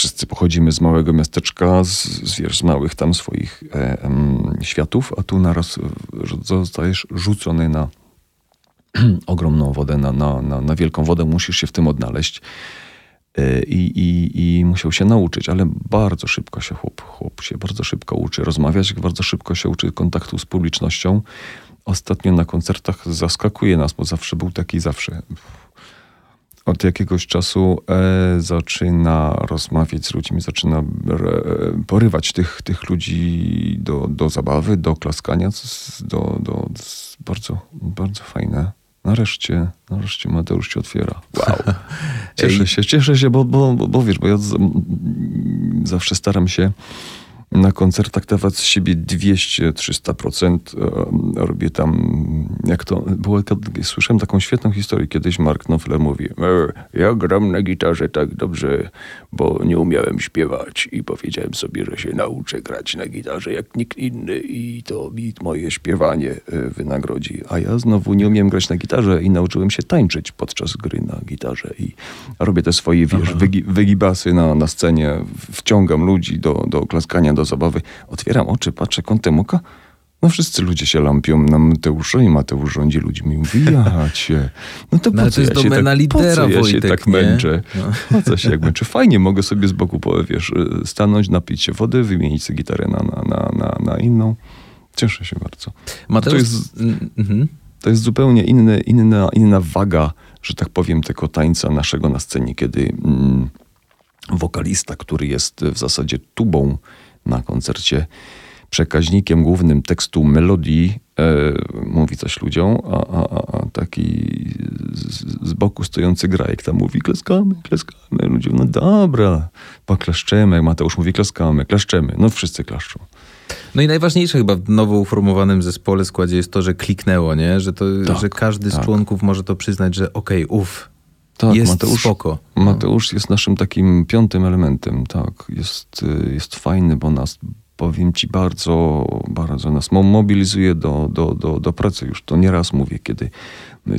wszyscy pochodzimy z małego miasteczka, z, z, wiesz, z małych tam swoich e, em, światów, a tu naraz e, zostajesz rzucony na ogromną wodę, na, na, na, na wielką wodę, musisz się w tym odnaleźć. E, I, i, I musiał się nauczyć, ale bardzo szybko się chłop, chłop się bardzo szybko uczy rozmawiać, bardzo szybko się uczy kontaktu z publicznością. Ostatnio na koncertach zaskakuje nas, bo zawsze był taki zawsze. Od jakiegoś czasu e, zaczyna rozmawiać z ludźmi, zaczyna e, porywać tych, tych ludzi do, do zabawy, do klaskania, do, do, bardzo, bardzo fajne. Nareszcie, nareszcie Mateusz się otwiera. Wow. Cieszę się, cieszę się, bo, bo, bo, bo wiesz, bo ja z, zawsze staram się na koncertach dawać z siebie 200-300%. e, Robię tam, jak to było, słyszałem taką świetną historię. Kiedyś Mark Knopfler mówi, "E, ja gram na gitarze tak dobrze, bo nie umiałem śpiewać i powiedziałem sobie, że się nauczę grać na gitarze jak nikt inny i to mi moje śpiewanie e, wynagrodzi. A ja znowu nie umiem grać na gitarze i nauczyłem się tańczyć podczas gry na gitarze i robię te swoje, wiesz, wygi, wygibasy na, na scenie, wciągam ludzi do, do klaskania, do zabawy. Otwieram oczy, patrzę kątem oka, no wszyscy ludzie się lampią na Mateusza i Mateusz rządzi ludźmi. Mówi, ja cię. No to po No co to jest ja domena tak, lidera, po co ja się tak nie? męczę? No. Po co się jak męczę? Fajnie, mogę sobie z boku, wiesz, y, stanąć, napić się wody, wymienić sobie gitarę na, na, na, na, na inną. Cieszę się bardzo. Mateusz... To jest- mhm. To jest zupełnie inny, inna, inna waga, że tak powiem, tego tańca naszego na scenie, kiedy mm, wokalista, który jest w zasadzie tubą na koncercie, przekaźnikiem głównym tekstu melodii, e, mówi coś ludziom, a, a, a- taki z, z boku stojący grajek tam mówi klaskamy, klaskamy. Ludzie, no dobra, pokleszczemy. Jak Mateusz mówi klaskamy, klaszczemy. No wszyscy klaszczą. No i najważniejsze chyba w nowo uformowanym zespole, składzie jest to, że kliknęło, nie? Że, to, Tak, że każdy z tak. członków może to przyznać, że okej, uff, Tak, jest Mateusz, spoko. Mateusz jest naszym takim piątym elementem, tak. Jest, y, jest fajny, bo nas powiem ci, bardzo, bardzo nas mobilizuje do, do, do, do pracy. Już to nieraz mówię, kiedy my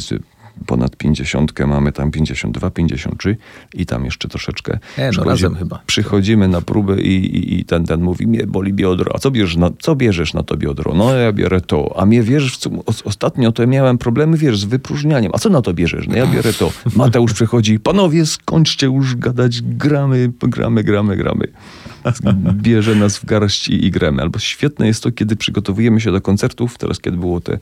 ponad 50, mamy tam 52, 53 i tam jeszcze troszeczkę. E, no razem chyba. Przychodzimy na próbę i, i, i, ten, ten mówi, mnie boli biodro. A co bierzesz, na, co bierzesz na to biodro? No ja biorę to. A mnie wierzysz, co, ostatnio to miałem problemy, wiesz, z wypróżnianiem. A co na to bierzesz? No ja biorę to. Mateusz przychodzi, panowie, skończcie już gadać, gramy, gramy, gramy, gramy. Bierze nas w garść i, gramy. Albo świetne jest to, kiedy przygotowujemy się do koncertów, teraz kiedy było te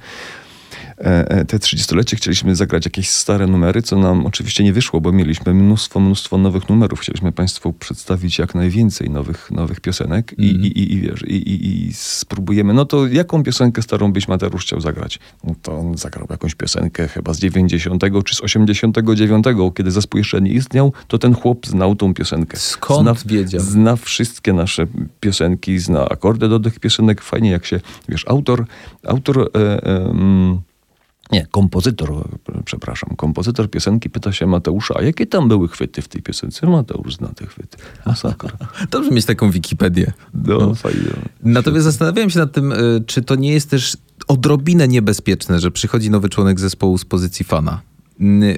te 30-lecie chcieliśmy zagrać jakieś stare numery, co nam oczywiście nie wyszło, bo mieliśmy mnóstwo, mnóstwo nowych numerów. Chcieliśmy Państwu przedstawić jak najwięcej nowych, nowych piosenek i, mm. i, i, i, wiesz, i, i, i, spróbujemy. No to jaką piosenkę starą byś Mateusz chciał zagrać? No to on zagrał jakąś piosenkę chyba z 90 czy z 89, kiedy zespół jeszcze nie istniał, to ten chłop znał tą piosenkę. Skąd zna, wiedział? Zna wszystkie nasze piosenki, zna akordy do tych piosenek. Fajnie jak się, wiesz, autor, autor e, e, nie, kompozytor, przepraszam, kompozytor piosenki pyta się Mateusza, a jakie tam były chwyty w tej piosence? Mateusz zna te chwyty. Masakra. Dobrze mieć taką Wikipedię. No, no. fajnie. Natomiast zastanawiałem się nad tym, y, czy to nie jest też odrobinę niebezpieczne, że przychodzi nowy członek zespołu z pozycji fana.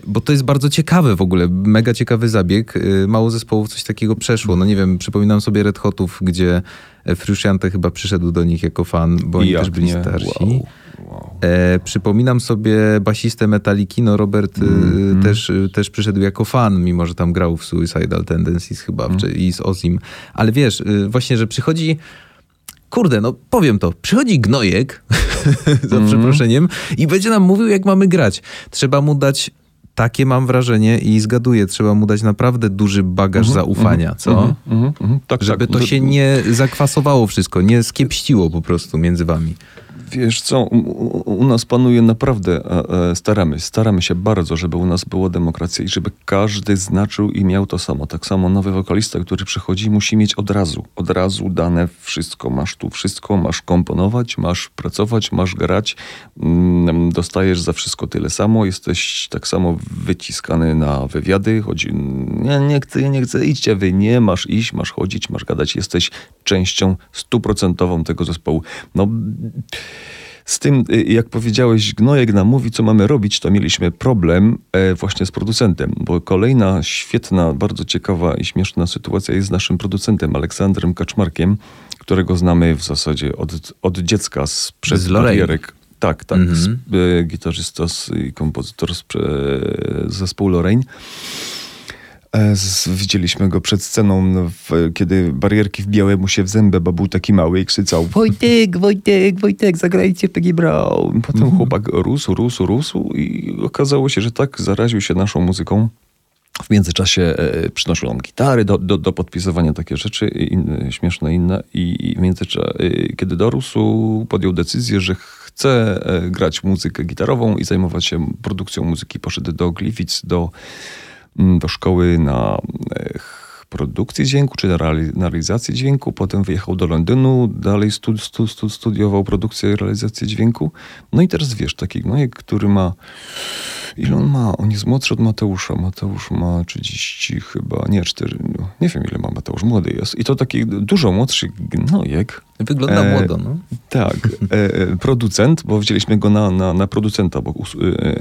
Bo to jest bardzo ciekawe w ogóle, mega ciekawy zabieg. Y, mało zespołów coś takiego przeszło. No nie wiem, przypominam sobie Red Hotów, gdzie Frusciante chyba przyszedł do nich jako fan, bo I oni też byli nie? starsi. Wow. E, przypominam sobie basistę Metaliki, no Robert mm, też, też przyszedł jako fan, mimo że tam grał w Suicidal Tendencies chyba mm. i z Ozim. Ale wiesz, y, właśnie, że przychodzi kurde, no powiem to, przychodzi gnojek, za mm. przeproszeniem, i będzie nam mówił, jak mamy grać. Trzeba mu dać takie mam wrażenie i zgaduję, trzeba mu dać naprawdę duży bagaż mm -hmm, zaufania, mm -hmm, co? Mm -hmm, tak, Żeby tak. to się nie zakwasowało wszystko, nie skiepściło po prostu między wami. Wiesz co, u, u, nas panuje naprawdę, e, e, staramy, staramy się bardzo, żeby u nas było demokracja i żeby każdy znaczył i miał to samo. Tak samo nowy wokalista, który przychodzi, musi mieć od razu, od razu dane wszystko. Masz tu wszystko, masz komponować, masz pracować, masz grać, mm, dostajesz za wszystko tyle samo, jesteś tak samo wyciskany na wywiady, chodzi, nie, nie chcę, nie chcę, idźcie wy, nie, masz iść, masz chodzić, masz gadać, jesteś częścią stuprocentową tego zespołu. No z tym, y, jak powiedziałeś, Gnojek nam mówi, co mamy robić, to mieliśmy problem e, właśnie z producentem, bo kolejna świetna, bardzo ciekawa i śmieszna sytuacja jest z naszym producentem, Aleksandrem Kaczmarkiem, którego znamy w zasadzie od, od dziecka, sprzed barierek. Tak, tak. Mm -hmm. gitarzysta i kompozytor z, z zespołu Lorraine. E, widzieliśmy go przed sceną, w, kiedy barierki wbijały mu się w zęby, bo był taki mały i krzyczał Wojtek, Wojtek, Wojtek, zagrajcie Peggy Brown. Potem mm. chłopak rósł, rósł, rósł i okazało się, że tak zaraził się naszą muzyką. W międzyczasie e, przynosił nam gitary do, do, do podpisywania takie rzeczy, inne, śmieszne inne. I, w międzyczasie, e, kiedy dorósł, podjął decyzję, że chce e, grać muzykę gitarową i zajmować się produkcją muzyki. Poszedł do Gliwic, do do szkoły na produkcji dźwięku, czy na, realizację dźwięku. Potem wyjechał do Londynu, dalej studi studi studiował produkcję i realizację dźwięku. No i teraz wiesz, taki gnojek, który ma... Ile on ma? On jest młodszy od Mateusza. Mateusz ma 30 chyba, nie 4, no, nie wiem ile ma Mateusz, młody jest. I to taki dużo młodszy gnojek. Wygląda e, młodo, no. Tak. E, e, producent, bo wzięliśmy go na, na, na producenta, bo e,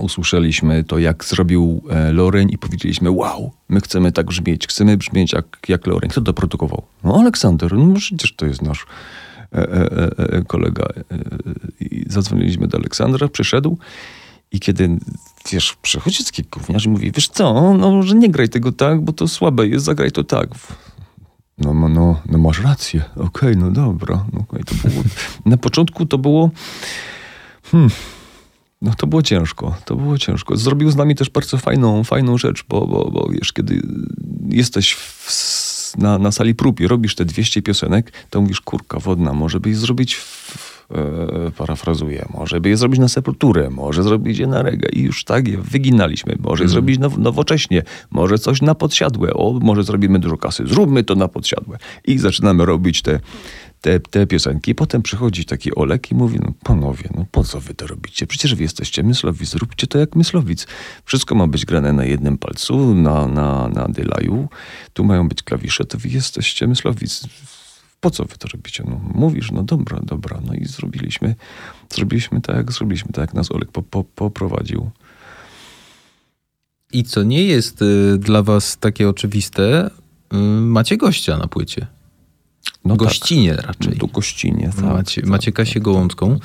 usłyszeliśmy to, jak zrobił e, Loren i powiedzieliśmy, wow, my chcemy tak brzmieć, chcemy brzmieć jak, jak Loren. Kto to produkował? No Aleksander, no przecież to jest nasz e, e, e, e kolega. E, I zadzwoniliśmy do Aleksandra, przyszedł i kiedy, wiesz, przychodzi taki gówniarz i mówi, wiesz co, no, że nie graj tego tak, bo to słabe jest, zagraj to tak. No, no, no, no masz rację, okej, okay, no dobra. No, okay. to było, na początku to było... Hmm, no to było ciężko, to było ciężko. Zrobił z nami też bardzo fajną, fajną rzecz, bo, bo, bo wiesz, kiedy jesteś w, na, na sali prób i robisz te 200 piosenek, to mówisz, kurka wodna, może byś zrobić w, e, parafrazuję, może by je zrobić na sepulturę, może zrobić je na regę i już tak je wyginaliśmy, może mm. zrobić now, nowocześnie, może coś na podsiadłe, o, może zrobimy dużo kasy, zróbmy to na podsiadłe i zaczynamy robić te te, te piosenki. Potem przychodzi taki Olek i mówi, no panowie, no po co wy to robicie? Przecież wy jesteście myslowic, zróbcie to jak myslowic. Wszystko ma być grane na jednym palcu, na, na, na delaju. Tu mają być klawisze, to wy jesteście myslowic po co wy to robicie? No, mówisz, no dobra, dobra. No i zrobiliśmy, zrobiliśmy tak, zrobiliśmy, tak jak nas Olek po, po, poprowadził. I co nie jest y, dla was takie oczywiste, y, macie gościa na płycie. No Gościnie tak. raczej. Tu gościnie, tak. macie, tak, macie Kasię tak, Gołąbską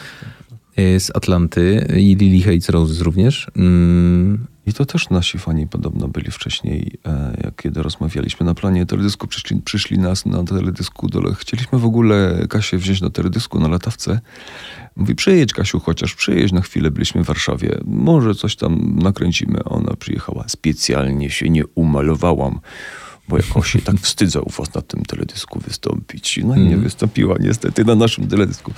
y, z Atlanty i Lily Hates Roses również. Mm, I to też nasi fani podobno byli wcześniej, e, jak kiedy rozmawialiśmy na planie teledysku, przyszli, przyszli nas na teledysku dole. Chcieliśmy w ogóle Kasię wziąć na teledysku na latawce. Mówi, przyjedź Kasiu, chociaż przyjedź na chwilę, byliśmy w Warszawie. Może coś tam nakręcimy. Ona przyjechała. Specjalnie się nie umalowałam, bo jakoś się tak wstydzę u was na tym teledysku wystąpić. No i nie wystąpiła niestety na naszym teledysku.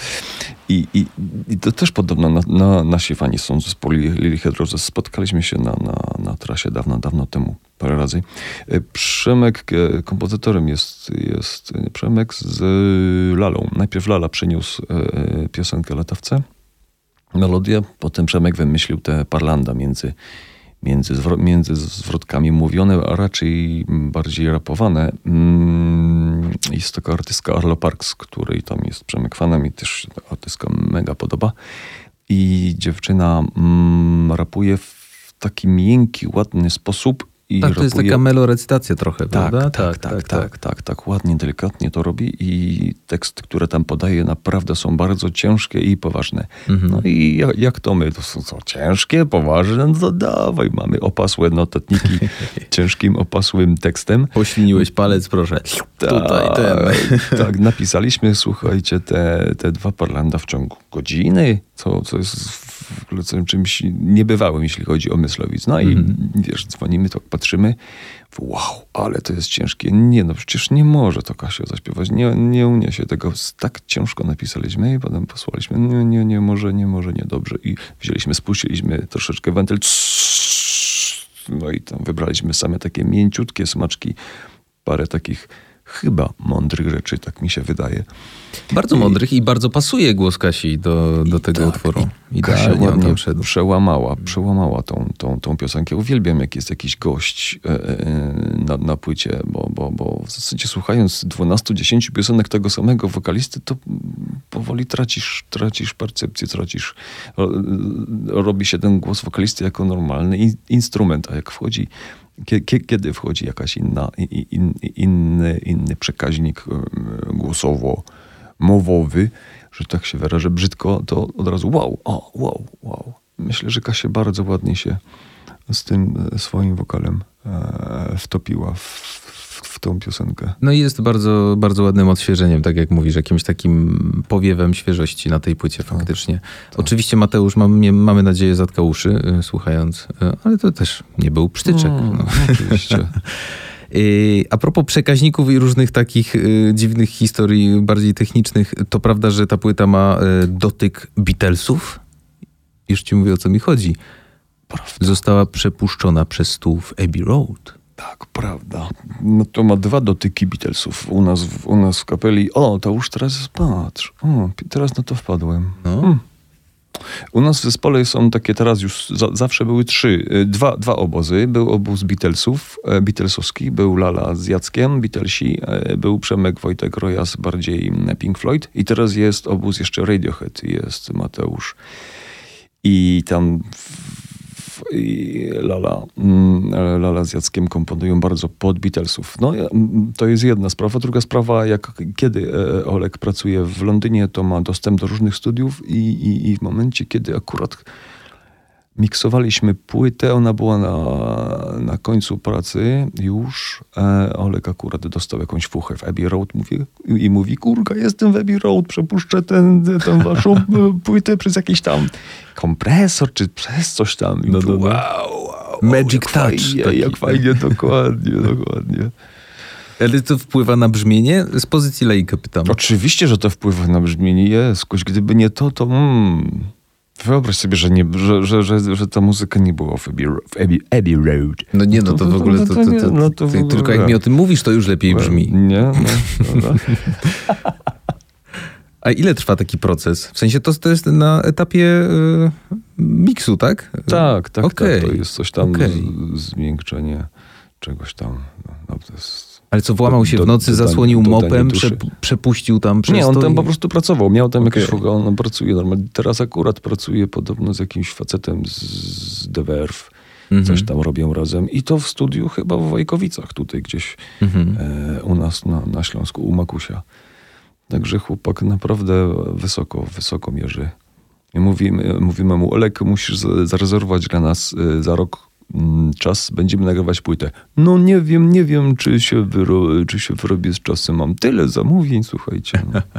I, i, i to też podobno na, na, nasi fani są z zespołu Lily Head Roses. Spotkaliśmy się na, na, na trasie dawno, dawno temu, parę razy. E, Przemek e, kompozytorem jest, jest e, Przemek z Lalą. Najpierw Lala przyniósł piosenkę Latawce, melodię, potem Przemek wymyślił te parlando między między, zwro- między zwrotkami mówione, a raczej bardziej rapowane. Mm, Jest taka artystka Arlo Parks, której tam jest Przemek fanem i też artystka mega podoba. I dziewczyna mm, rapuje w taki miękki, ładny sposób. I tak, to jest taka melorecytacja trochę, tak, prawda? tak, tak, tak, tak, tak, ładnie, delikatnie to robi i teksty, które tam podaje, naprawdę są bardzo ciężkie i poważne. Mhm. No i jak, jak to my, to są ciężkie, poważne, no to dawaj, mamy opasłe notatniki ciężkim, opasłym tekstem. Pośliniłeś palec, proszę. Tutaj ten. Tak, tak, napisaliśmy, słuchajcie, te, te dwa parlando w ciągu godziny, co, co jest w ogóle czymś niebywałym, jeśli chodzi o Myslowic. No i wiesz, dzwonimy, to patrzymy, wow, ale to jest ciężkie. Nie, no przecież nie może to Kasia zaśpiewać, nie, nie uniesie tego. Tak ciężko napisaliśmy i potem posłaliśmy, nie, nie, nie może, nie może, nie dobrze. I wzięliśmy, spuściliśmy troszeczkę wentyl, no i tam wybraliśmy same takie mięciutkie smaczki, parę takich chyba mądrych rzeczy, tak mi się wydaje. Bardzo mądrych i bardzo pasuje głos Kasi do, do tego tak, utworu. i Kasia Idealnie on ładnie tam przełamała, przełamała tą, tą, tą piosenkę. Uwielbiam, jak jest jakiś gość e, e, na, na płycie, bo, bo, bo w zasadzie słuchając 12-10 piosenek tego samego wokalisty, to powoli tracisz, tracisz percepcję, tracisz, ro, robi się ten głos wokalisty jako normalny in, instrument, a jak wchodzi kiedy wchodzi jakaś inna, in, inny, inny przekaźnik głosowo-mowowy, że tak się wyrażę brzydko, to od razu wow, o, wow, wow. Myślę, że Kasia bardzo ładnie się z tym e, swoim wokalem e, wtopiła w tą piosenkę. No i jest bardzo, bardzo ładnym odświeżeniem, tak jak mówisz, jakimś takim powiewem świeżości na tej płycie faktycznie. Oczywiście Mateusz, mam, mamy nadzieję, zatkał uszy y, słuchając, y, ale to też nie był psztyczek. Mm, No. Oczywiście. Y, A propos przekaźników i różnych takich y, dziwnych historii, bardziej technicznych, to prawda, że ta płyta ma y, dotyk Beatlesów? Już ci mówię, o co mi chodzi. Została przepuszczona przez stół w Abbey Road. Tak, prawda. No to ma dwa dotyki Beatlesów u nas, w, u nas w kapeli. O, to już teraz patrz. O, teraz na to wpadłem. No. Hmm. U nas w zespole są takie teraz już, za, zawsze były trzy, y, dwa, dwa obozy. Był obóz Beatlesów, e, Beatlesowski, był Lala z Jackiem, Beatlesi, e, był Przemek Wojtek Rojas, bardziej mm, Pink Floyd i teraz jest obóz jeszcze Radiohead, jest Mateusz. I tam w- i Lala, mm, Lala z Jackiem komponują bardzo pod Beatlesów. No, mm, to jest jedna sprawa. Druga sprawa, jak kiedy e, Olek pracuje w Londynie, to ma dostęp do różnych studiów i, i, i w momencie, kiedy akurat miksowaliśmy płytę, ona była na, na końcu pracy już. E, Olek akurat dostał jakąś fuchę w Abbey Road mówi, i mówi, kurka, jestem w Abbey Road, przepuszczę ten, tę waszą e, płytę przez jakiś tam kompresor, czy przez coś tam. No, no, no. wow, wow, Magic jak touch Fajnie, taki. jak fajnie, dokładnie, dokładnie. Ale to wpływa na brzmienie? Z pozycji laika pytam. Oczywiście, że to wpływa na brzmienie. Jest, gdyby nie to, to mm, wyobraź sobie, że, nie, że, że, że, że ta muzyka nie była w Abbey, w Abbey, Abbey Road. No nie, no to w ogóle, to, to, to, no to w ty- ogóle. tylko jak mi o tym mówisz, to już lepiej brzmi. Nie, no. A ile trwa taki proces? W sensie to, to jest na etapie y, miksu, tak? Tak, tak, Okej, tak. To jest coś tam, okej. z, zmiękczenie czegoś tam. No, no, to jest Ale co, włamał się Do- w nocy, dodanie- zasłonił dodanie mopem, przep- przepuścił tam przez Nie, on tam i- po prostu pracował. Miał tam jakieś w ogóle, on pracuje normalnie. Teraz akurat pracuje podobno z jakimś facetem z, z The Verve. Mhm. Coś tam robią razem. I to w studiu chyba w Wojkowicach, tutaj gdzieś Mhm. e, u nas na, na Śląsku, u Makusia. Także chłopak naprawdę wysoko, wysoko mierzy. I mówimy, mówimy mu, Olek, musisz za- zarezerwować dla nas e, za rok mm, czas, będziemy nagrywać płytę. No nie wiem, nie wiem, czy się, wyro, czy się wyrobię z czasem. Mam tyle zamówień, słuchajcie. No.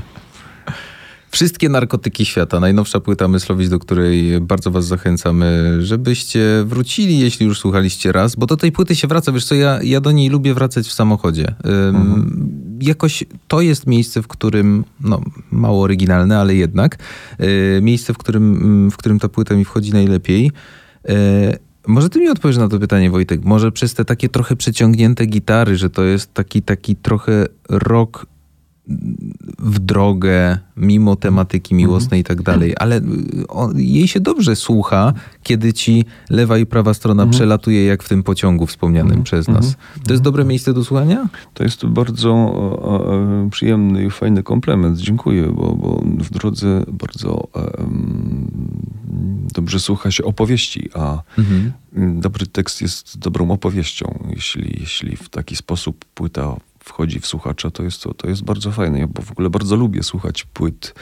Wszystkie narkotyki świata, najnowsza płyta Myslowic, do której bardzo was zachęcamy, żebyście wrócili, jeśli już słuchaliście raz, bo do tej płyty się wraca, wiesz co, ja, ja do niej lubię wracać w samochodzie. Ym, Jakoś to jest miejsce, w którym, no mało oryginalne, ale jednak, y, miejsce, w którym, mm, w którym ta płyta mi wchodzi najlepiej. Y, Może ty mi odpowiesz na to pytanie, Wojtek. Może przez te takie trochę przeciągnięte gitary, że to jest taki, taki trochę rock w drogę, mimo tematyki miłosnej i tak dalej, ale y, o, jej się dobrze słucha, kiedy ci lewa i prawa strona przelatuje, jak w tym pociągu wspomnianym przez nas. To jest dobre miejsce do słuchania? To jest bardzo e, przyjemny i fajny komplement. Dziękuję, bo, bo w drodze bardzo e, dobrze słucha się opowieści, a Mhm. dobry tekst jest dobrą opowieścią. Jeśli, jeśli w taki sposób płyta wchodzi w słuchacza, to jest, to, to jest bardzo fajne. Ja w ogóle bardzo lubię słuchać płyt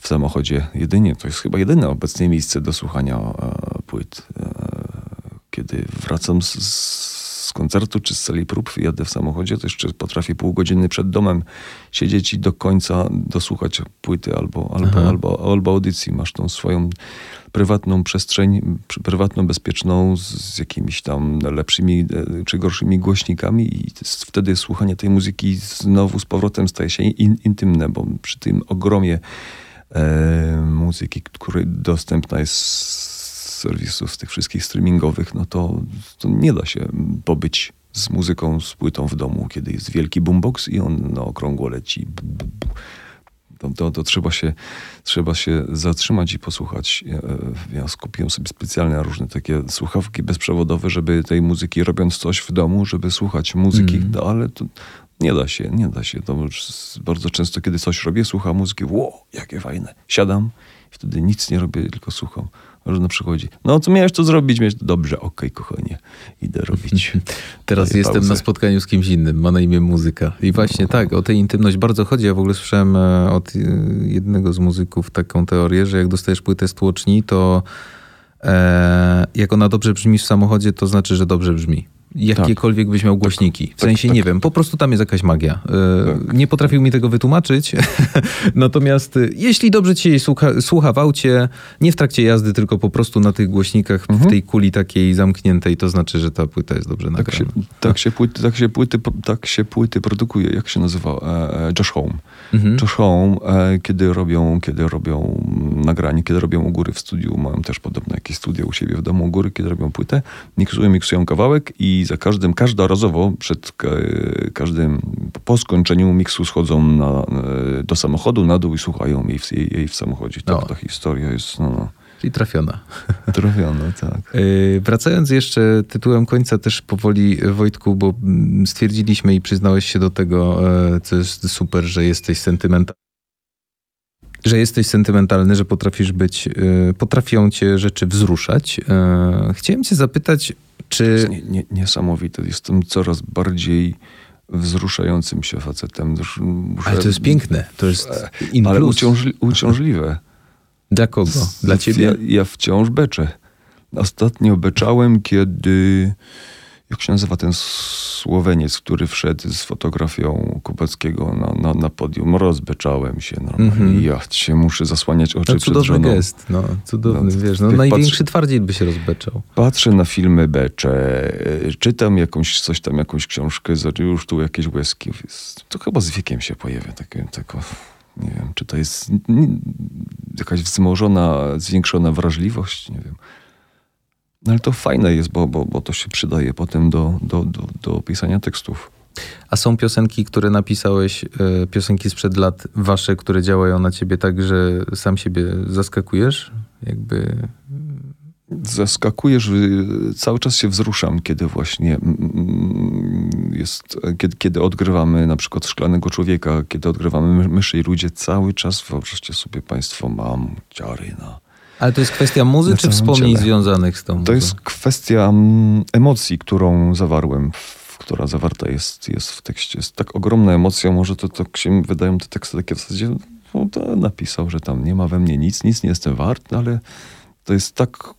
w samochodzie. Jedynie, to jest chyba jedyne obecnie miejsce do słuchania e, płyt. E, kiedy wracam z, z koncertu czy z sali prób, jadę w samochodzie, to jeszcze potrafię pół godziny przed domem siedzieć i do końca dosłuchać płyty albo, albo, Aha. albo, albo audycji. Masz tą swoją prywatną przestrzeń, prywatną, bezpieczną, z, z jakimiś tam lepszymi e, czy gorszymi głośnikami i wtedy słuchanie tej muzyki znowu z powrotem staje się in, intymne, bo przy tym ogromie e, muzyki, której dostępna jest z serwisów, z tych wszystkich streamingowych, no to, to nie da się pobyć z muzyką, z płytą w domu, kiedy jest wielki boombox i on na okrągło leci. To, to, to trzeba, się, trzeba się zatrzymać i posłuchać. Ja, e, skupiłem sobie specjalne różne takie słuchawki bezprzewodowe, żeby tej muzyki, robiąc coś w domu, żeby słuchać muzyki, Mm. no, ale to nie da się, nie da się. To bardzo często, kiedy coś robię, słucham muzyki, ło, jakie fajne. Siadam i wtedy nic nie robię, tylko słucham. Różne przychodzi. No, co miałeś to zrobić? Miałeś, dobrze, okej, kochanie, idę robić. Teraz jestem pauzę. na spotkaniu z kimś innym, ma na imię muzyka. I właśnie tak, o tę intymność bardzo chodzi. Ja w ogóle słyszałem e, od e, jednego z muzyków taką teorię, że jak dostajesz płytę z tłoczni, to e, jak ona dobrze brzmi w samochodzie, to znaczy, że dobrze brzmi. Jakiekolwiek byś miał głośniki. W tak, sensie, tak. nie wiem, po prostu tam jest jakaś magia. E, Tak. Nie potrafił mi tego wytłumaczyć. Natomiast e, jeśli dobrze ci jej słucha, słucha w aucie, nie w trakcie jazdy, tylko po prostu na tych głośnikach w tej kuli takiej zamkniętej, to znaczy, że ta płyta jest dobrze Tak się, nagrana. tak, się płyty, tak, się płyty, tak się płyty produkuje. Jak się nazywa? E, Josh Home. Mhm. Josh Home, kiedy robią, kiedy robią nagranie, kiedy robią u góry w studiu, mają też podobne jakieś studia u siebie w domu u góry, kiedy robią płytę, miksują, miksują kawałek i za każdym, każdorazowo przed ka, każdym, po skończeniu miksu schodzą na, e, do samochodu, na dół i słuchają jej w, jej, jej w samochodzie. Tak, O. ta historia jest no, no, Czyli trafiona. trafiona, tak. Yy, Wracając jeszcze tytułem końca też powoli, Wojtku, bo mm, stwierdziliśmy i przyznałeś się do tego, e, co jest super, że jesteś sentymentalny. Że jesteś sentymentalny, że potrafisz być, e, potrafią cię rzeczy wzruszać. E, Chciałem cię zapytać, czy... nie, nie, niesamowite. Jestem coraz bardziej wzruszającym się facetem. Muszę- Ale to jest piękne, to jest in Ale plus. uciążli, uciążliwe. Dla kogo? Dla ciebie? Ja, ja wciąż beczę. Ostatnio beczałem, kiedy... Jak się nazywa ten Słoweniec, który wszedł z fotografią Kubackiego na, na, na podium? Rozbeczałem się normalnie. Mhm. Ja się muszę zasłaniać oczy To przed cudowny żoną. gest, no, cudowny, No, wiesz, no największy patrzę- twardziej by się rozbeczał. Patrzę na filmy beczę, y, czytam jakąś, coś tam, jakąś książkę, już tu jakieś łezki. To chyba z wiekiem się pojawia takie, tako, nie wiem, czy to jest jakaś wzmożona, zwiększona wrażliwość, nie wiem. No ale to fajne jest, bo, bo, bo to się przydaje potem do, do, do, do pisania tekstów. A są piosenki, które napisałeś, e, piosenki sprzed lat wasze, które działają na ciebie tak, że sam siebie zaskakujesz? Jakby... Zaskakujesz, y, cały czas się wzruszam, kiedy właśnie mm, jest, kiedy, kiedy odgrywamy na przykład Szklanego Człowieka, kiedy odgrywamy Myszy i Ludzie, cały czas, wyobraźcie sobie Państwo, mam ciary na... Ale to jest kwestia muzy, czy wspomnień ciele. związanych z tą muzą? To jest kwestia mm, emocji, którą zawarłem, w, która zawarta jest, jest w tekście. Jest tak ogromna emocja, może to tak się wydają te teksty takie w zasadzie, no to napisał, że tam nie ma we mnie nic, nic nie jestem wart, ale to jest tak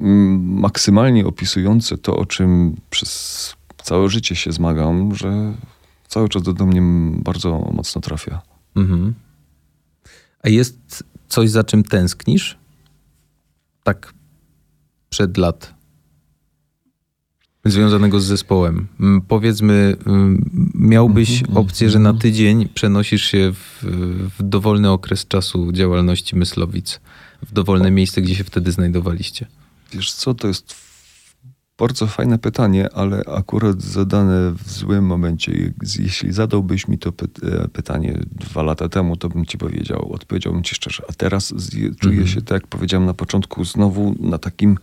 mm, maksymalnie opisujące to, o czym przez całe życie się zmagam, że cały czas do, do mnie bardzo mocno trafia. Mhm. A jest coś, za czym tęsknisz? Tak przed lat. Związanego z zespołem. Mm, Powiedzmy, mm, miałbyś Mhm, opcję, że na tydzień przenosisz się w, w dowolny okres czasu działalności Myslowic, w dowolne miejsce, gdzie się wtedy znajdowaliście. Wiesz co, to jest bardzo fajne pytanie, ale akurat zadane w złym momencie. Jeśli zadałbyś mi to py- e, pytanie dwa lata temu, to bym ci powiedział, odpowiedziałbym ci szczerze. A teraz czuję Mhm. się, tak jak powiedziałem na początku, znowu na takim,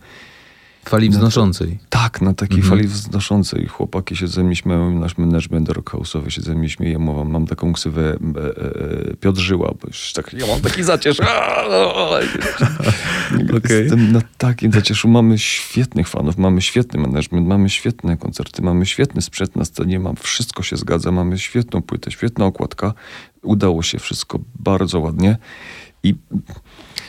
Fali No wznoszącej. tak, na takiej Mhm. fali wznoszącej. Chłopaki się ze mnie śmieją, nasz management rock house'owy się ze mnie śmieje, mówią, mam taką ksywę e, e, Piotr Żyła, bo już tak, ja mam taki zacierz. Okej. Jestem na takim zacieszu. Mamy świetnych fanów, mamy świetny management, mamy świetne koncerty, mamy świetny sprzęt na scenie, mam, wszystko się zgadza, mamy świetną płytę, świetna okładka. Udało się wszystko bardzo ładnie. I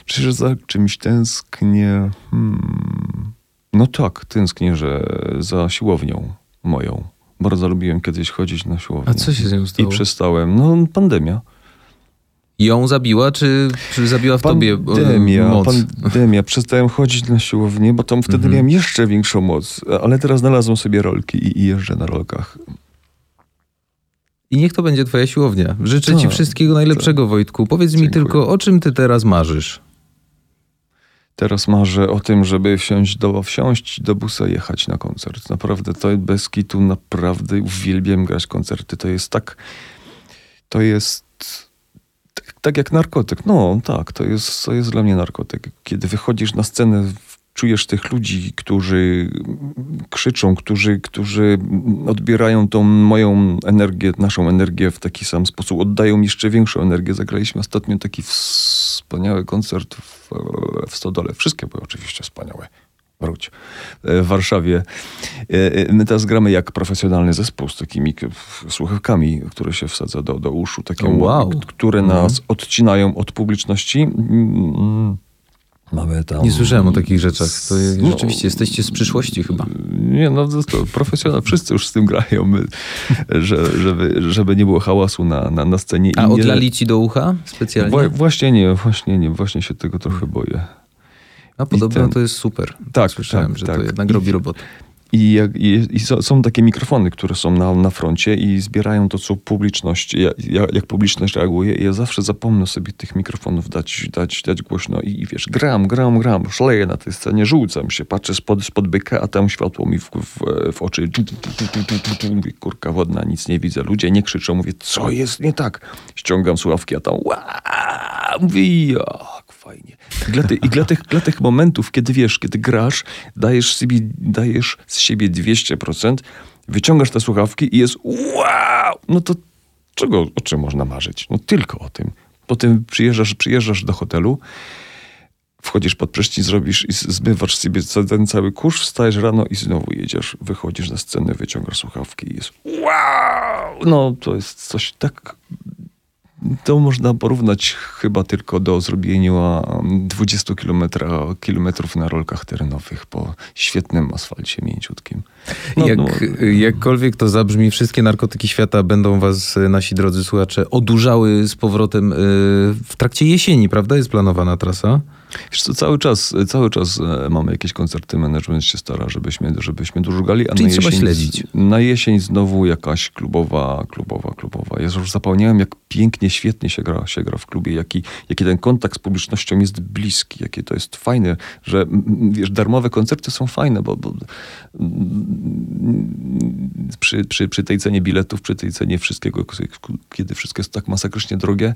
czy za czymś tęsknię? Hmm. No tak, tęsknię, że za siłownią moją. Bardzo lubiłem kiedyś chodzić na siłownię. A co się z nią I stało? przestałem. No, pandemia. Ją zabiła, czy, czy zabiła w tobie e, Pandemia, moc? pandemia. Przestałem chodzić na siłownię, bo tam wtedy Mhm. miałem jeszcze większą moc. Ale teraz znalazłem sobie rolki i, i jeżdżę na rolkach. I niech to będzie twoja siłownia. Życzę ci Tak, wszystkiego najlepszego, Wojtku. Powiedz mi Dziękuję. tylko, o czym ty teraz marzysz? Teraz marzę o tym, żeby wsiąść do, wsiąść do busa i jechać na koncert. Naprawdę, to bez kitu, naprawdę uwielbiam grać koncerty. To jest tak, to jest tak, tak jak narkotyk. No tak, to jest, to jest dla mnie narkotyk. Kiedy wychodzisz na scenę, czujesz tych ludzi, którzy krzyczą, którzy, którzy odbierają tą moją energię, naszą energię w taki sam sposób, oddają mi jeszcze większą energię. Zagraliśmy ostatnio taki wspaniały koncert w, w Stodole. Wszystkie były oczywiście wspaniałe. Wróć. E, W Warszawie. E, e, My teraz gramy jak profesjonalny zespół z takimi słuchawkami, które się wsadza do, do uszu, takie, wow. które Mhm. nas odcinają od publiczności. Mm, Mamy tam... Nie słyszałem o takich rzeczach. To No, rzeczywiście jesteście z przyszłości chyba. Nie, no to, to profesjonalnie, wszyscy już z tym grają, my, że, żeby, żeby nie było hałasu na, na, na scenie. A nie, odlali ci do ucha specjalnie? Wła- Właśnie nie, właśnie nie, właśnie się tego trochę boję. A podobno ten- to jest super. Tak, Słyszałem, tak, że tak. to jednak I- robi robotę. I, jak, i, i są, takie mikrofony, które są na, na froncie i zbierają to, co publiczność, ja, ja, jak publiczność reaguje. I ja zawsze zapomnę sobie tych mikrofonów dać, dać, dać głośno i, i wiesz, gram, gram, gram, szaleję na tej scenie, rzucam się, patrzę spod, spod byka, a tam światło mi w, w, w oczy. Mówię, kurka wodna, nic nie widzę. Ludzie nie krzyczą, mówię, co jest nie tak? Ściągam słuchawki, a tam Ła! mówię, jak fajnie. I dla, ty, i dla, tych, dla tych momentów, kiedy wiesz, kiedy grasz, dajesz, sobie, dajesz z siebie 200%, wyciągasz te słuchawki i jest wow! No to czego, o czym można marzyć? No tylko o tym. Potem przyjeżdżasz, przyjeżdżasz do hotelu, wchodzisz pod prysznic, zrobisz i z- sobie ca- ten cały kurz, wstajesz rano i znowu jedziesz, wychodzisz na scenę, wyciągasz słuchawki i jest wow! No to jest coś tak... To można porównać chyba tylko do zrobienia 20 kilometra, kilometrów na rolkach terenowych po świetnym asfalcie mięciutkim. No, Jak, no, Jakkolwiek to zabrzmi, wszystkie narkotyki świata będą was, e, nasi drodzy słuchacze, odurzały z powrotem e, w trakcie jesieni, prawda? Jest planowana trasa? Wiesz co, cały czas, cały czas e, mamy jakieś koncerty, management się stara, żebyśmy, żebyśmy dużo gali, a Czyli na trzeba jesień, śledzić. Na jesień znowu jakaś klubowa, klubowa, klubowa. Ja już zapomniałem, jak pięknie, świetnie się gra, się gra w klubie, jaki, jaki ten kontakt z publicznością jest bliski, jakie to jest fajne, że wiesz, darmowe koncerty są fajne, bo, bo przy, przy, przy tej cenie biletów, przy tej cenie wszystkiego, kiedy wszystko jest tak masakrycznie drogie,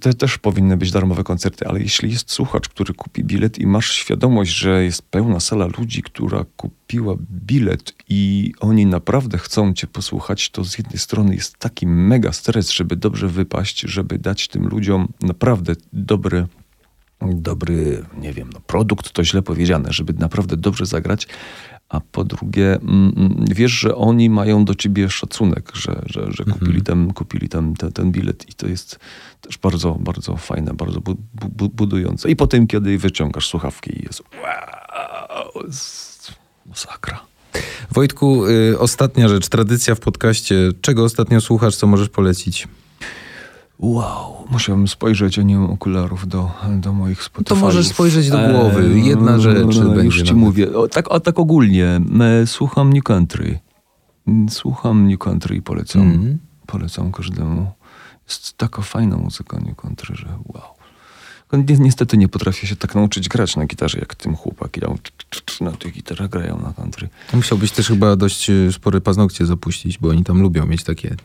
to, też powinny być darmowe koncerty, ale jeśli jest słuchacz, który kupi bilet i masz świadomość, że jest pełna sala ludzi, która kupiła bilet i oni naprawdę chcą cię posłuchać, to z jednej strony jest taki mega stres, żeby dobrze wypaść, żeby dać tym ludziom naprawdę dobry dobry, nie wiem, no produkt to źle powiedziane, żeby naprawdę dobrze zagrać, a po drugie mm, mm, wiesz, że oni mają do ciebie szacunek, że, że, że kupili, ten, kupili ten, ten, ten bilet i to jest też bardzo, bardzo fajne, bardzo bu, bu, budujące. I potem, kiedy wyciągasz słuchawki i jest wow, jest masakra. Wojtku, y, ostatnia rzecz, tradycja w podcaście. Czego ostatnio słuchasz, co możesz polecić? Wow, musiałem spojrzeć, a nie mam okularów do, do moich Spotify. To możesz spojrzeć do głowy. Jedna rzecz no, będzie Już ci nawet. mówię. O, tak, a tak ogólnie. e, Słucham New Country. Mm, Słucham New Country i polecam. Mhm. Polecam każdemu. Jest taka fajna muzyka New Country, że wow. Ni- Niestety nie potrafię się tak nauczyć grać na gitarze, jak tym chłopaki tam na tych gitarach grają na country. Musiałbyś też chyba dość y, spory paznokcie zapuścić, bo oni tam lubią mieć takie...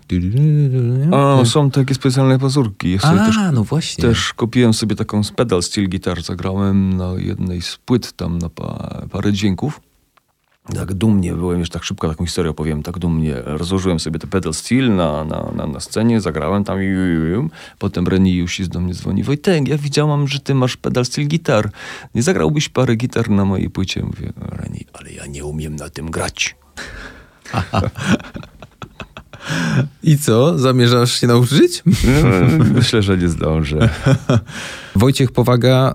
A, są takie specjalne pazurki. Ja sobie też A, no właśnie. Też kupiłem sobie taką pedal steel gitar, zagrałem na jednej z płyt tam na pa, parę dźwięków. Tak dumnie byłem, już tak szybko taką historię opowiem, tak dumnie rozłożyłem sobie te pedal steel na, na, na, na scenie, zagrałem tam i potem Reni Jusis do mnie dzwoni. Wojtek, ja widziałam, że ty masz pedal steel gitar. Nie zagrałbyś parę gitar na mojej płycie? Mówię, Reni, ale ja nie umiem na tym grać. I co? Zamierzasz się nauczyć? Myślę, że nie zdążę. Wojciech Powaga,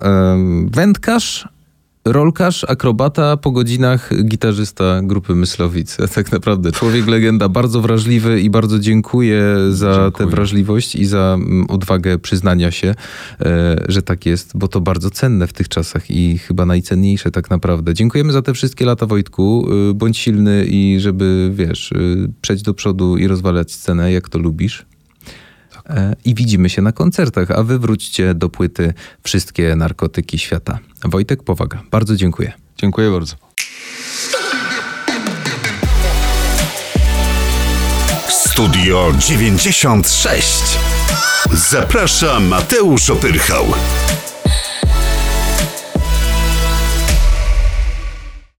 wędkarz, rolkarz, akrobata, po godzinach gitarzysta grupy Myslowice. Tak naprawdę człowiek legenda, bardzo wrażliwy i bardzo dziękuję za tę Dziękuję. wrażliwość i za mm, odwagę przyznania się, e, że tak jest, bo to bardzo cenne w tych czasach i chyba najcenniejsze tak naprawdę. Dziękujemy za te wszystkie lata Wojtku. Y, Bądź silny i żeby, wiesz, y, przejść do przodu i rozwalać scenę, jak to lubisz. E, I widzimy się na koncertach, a wy wróćcie do płyty Wszystkie narkotyki świata. Wojtek Powaga, bardzo dziękuję. Dziękuję bardzo. Studio 96. Zaprasza Mateusz Opyrchał.